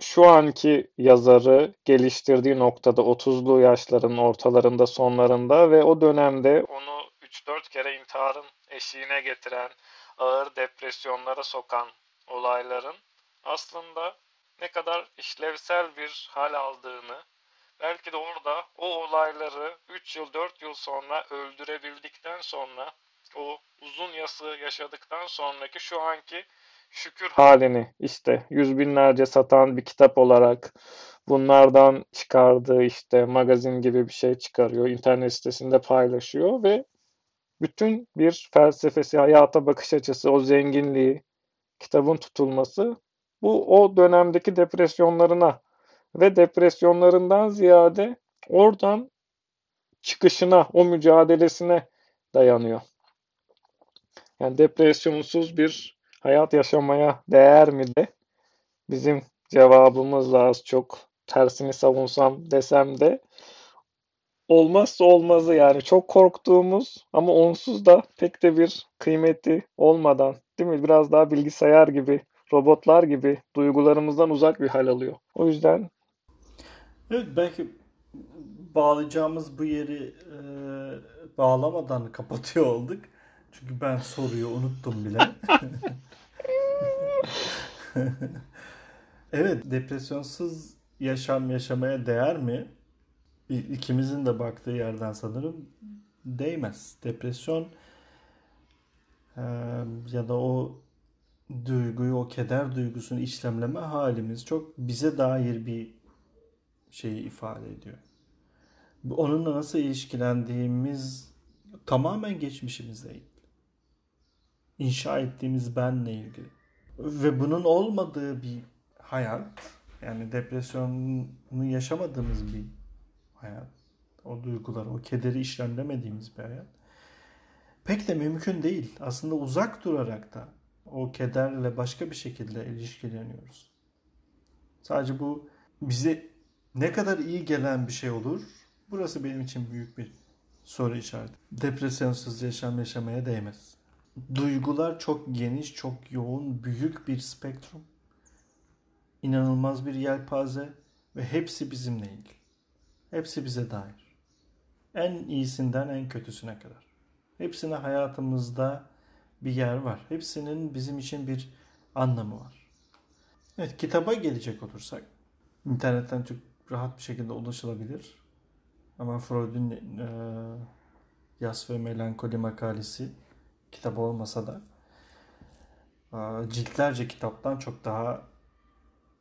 şu anki yazarı geliştirdiği noktada 30'lu yaşların ortalarında, sonlarında ve o dönemde onu 3-4 kere intiharın eşiğine getiren, ağır depresyonlara sokan olayların aslında ne kadar işlevsel bir hal aldığını, belki de orada o olayları 3 yıl 4 yıl sonra öldürebildikten sonra o uzun yası yaşadıktan sonraki şu anki şükür halini işte yüz binlerce satan bir kitap olarak bunlardan çıkardığı işte magazin gibi bir şey çıkarıyor. internet sitesinde paylaşıyor ve bütün bir felsefesi, hayata bakış açısı, o zenginliği, kitabın tutulması bu o dönemdeki depresyonlarına ve depresyonlarından ziyade oradan çıkışına, o mücadelesine dayanıyor. Yani depresyonsuz bir hayat yaşamaya değer mi de bizim cevabımız az çok tersini savunsam desem de olmazsa olmazı yani çok korktuğumuz ama onsuz da pek de bir kıymeti olmadan değil mi? Biraz daha bilgisayar gibi, robotlar gibi duygularımızdan uzak bir hal alıyor. O yüzden Evet belki bağlayacağımız bu yeri e, bağlamadan kapatıyor olduk. Çünkü ben soruyu unuttum bile. evet, depresyonsuz yaşam yaşamaya değer mi? İkimizin de baktığı yerden sanırım değmez. Depresyon e, ya da o duyguyu, o keder duygusunu işlemleme halimiz çok bize dair bir şeyi ifade ediyor. Onunla nasıl ilişkilendiğimiz tamamen geçmişimizle ilgili. İnşa ettiğimiz benle ilgili. Ve bunun olmadığı bir hayat, yani depresyonu yaşamadığımız bir hayat, o duyguları, o kederi işlemlemediğimiz bir hayat pek de mümkün değil. Aslında uzak durarak da o kederle başka bir şekilde ilişkileniyoruz. Sadece bu bize ne kadar iyi gelen bir şey olur? Burası benim için büyük bir soru işareti. Depresyonsuz yaşam yaşamaya değmez. Duygular çok geniş, çok yoğun, büyük bir spektrum. İnanılmaz bir yelpaze ve hepsi bizimle ilgili. Hepsi bize dair. En iyisinden en kötüsüne kadar. Hepsine hayatımızda bir yer var. Hepsinin bizim için bir anlamı var. Evet kitaba gelecek olursak internetten çok rahat bir şekilde ulaşılabilir. Ama Freud'un e, Yas ve Melankoli makalesi kitap olmasa da Aa, Ciltlerce kitaptan çok daha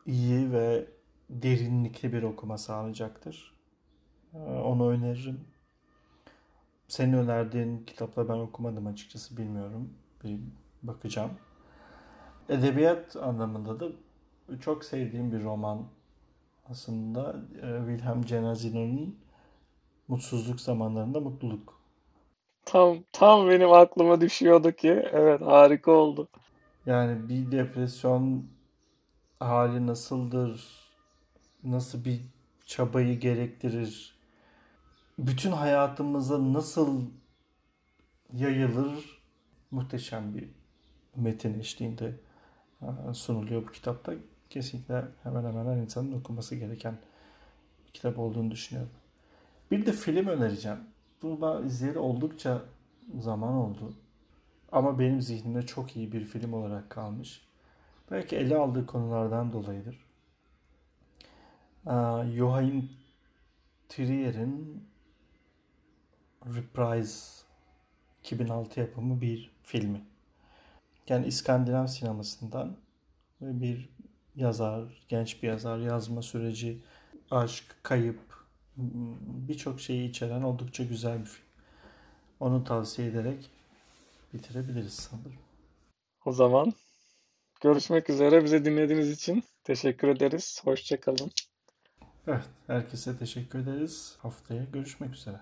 iyi ve derinlikli bir okuma sağlayacaktır. Ee, Onu öneririm. Senin önerdiğin kitapla ben okumadım açıkçası bilmiyorum. Bir bakacağım. Edebiyat anlamında da çok sevdiğim bir roman aslında e, Wilhelm Genazino'nun Mutsuzluk Zamanlarında Mutluluk. Tam tam benim aklıma düşüyordu ki. Evet harika oldu. Yani bir depresyon hali nasıldır? Nasıl bir çabayı gerektirir? Bütün hayatımıza nasıl yayılır? Muhteşem bir metin eşliğinde e, sunuluyor bu kitapta. Kesinlikle hemen hemen her insanın okuması gereken bir kitap olduğunu düşünüyorum. Bir de film önereceğim. Bunu izleyeli oldukça zaman oldu. Ama benim zihnimde çok iyi bir film olarak kalmış. Belki ele aldığı konulardan dolayıdır. Ee, Joachim Trier'in Reprise 2006 yapımı bir filmi. Yani İskandinav sinemasından bir yazar, genç bir yazar, yazma süreci, aşk, kayıp, birçok şeyi içeren oldukça güzel bir film. Onu tavsiye ederek bitirebiliriz sanırım. O zaman görüşmek üzere. Bize dinlediğiniz için teşekkür ederiz. Hoşçakalın. Evet, herkese teşekkür ederiz. Haftaya görüşmek üzere.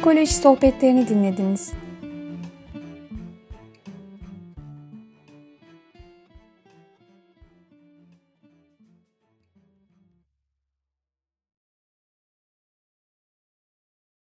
Psikoloji sohbetlerini dinlediniz.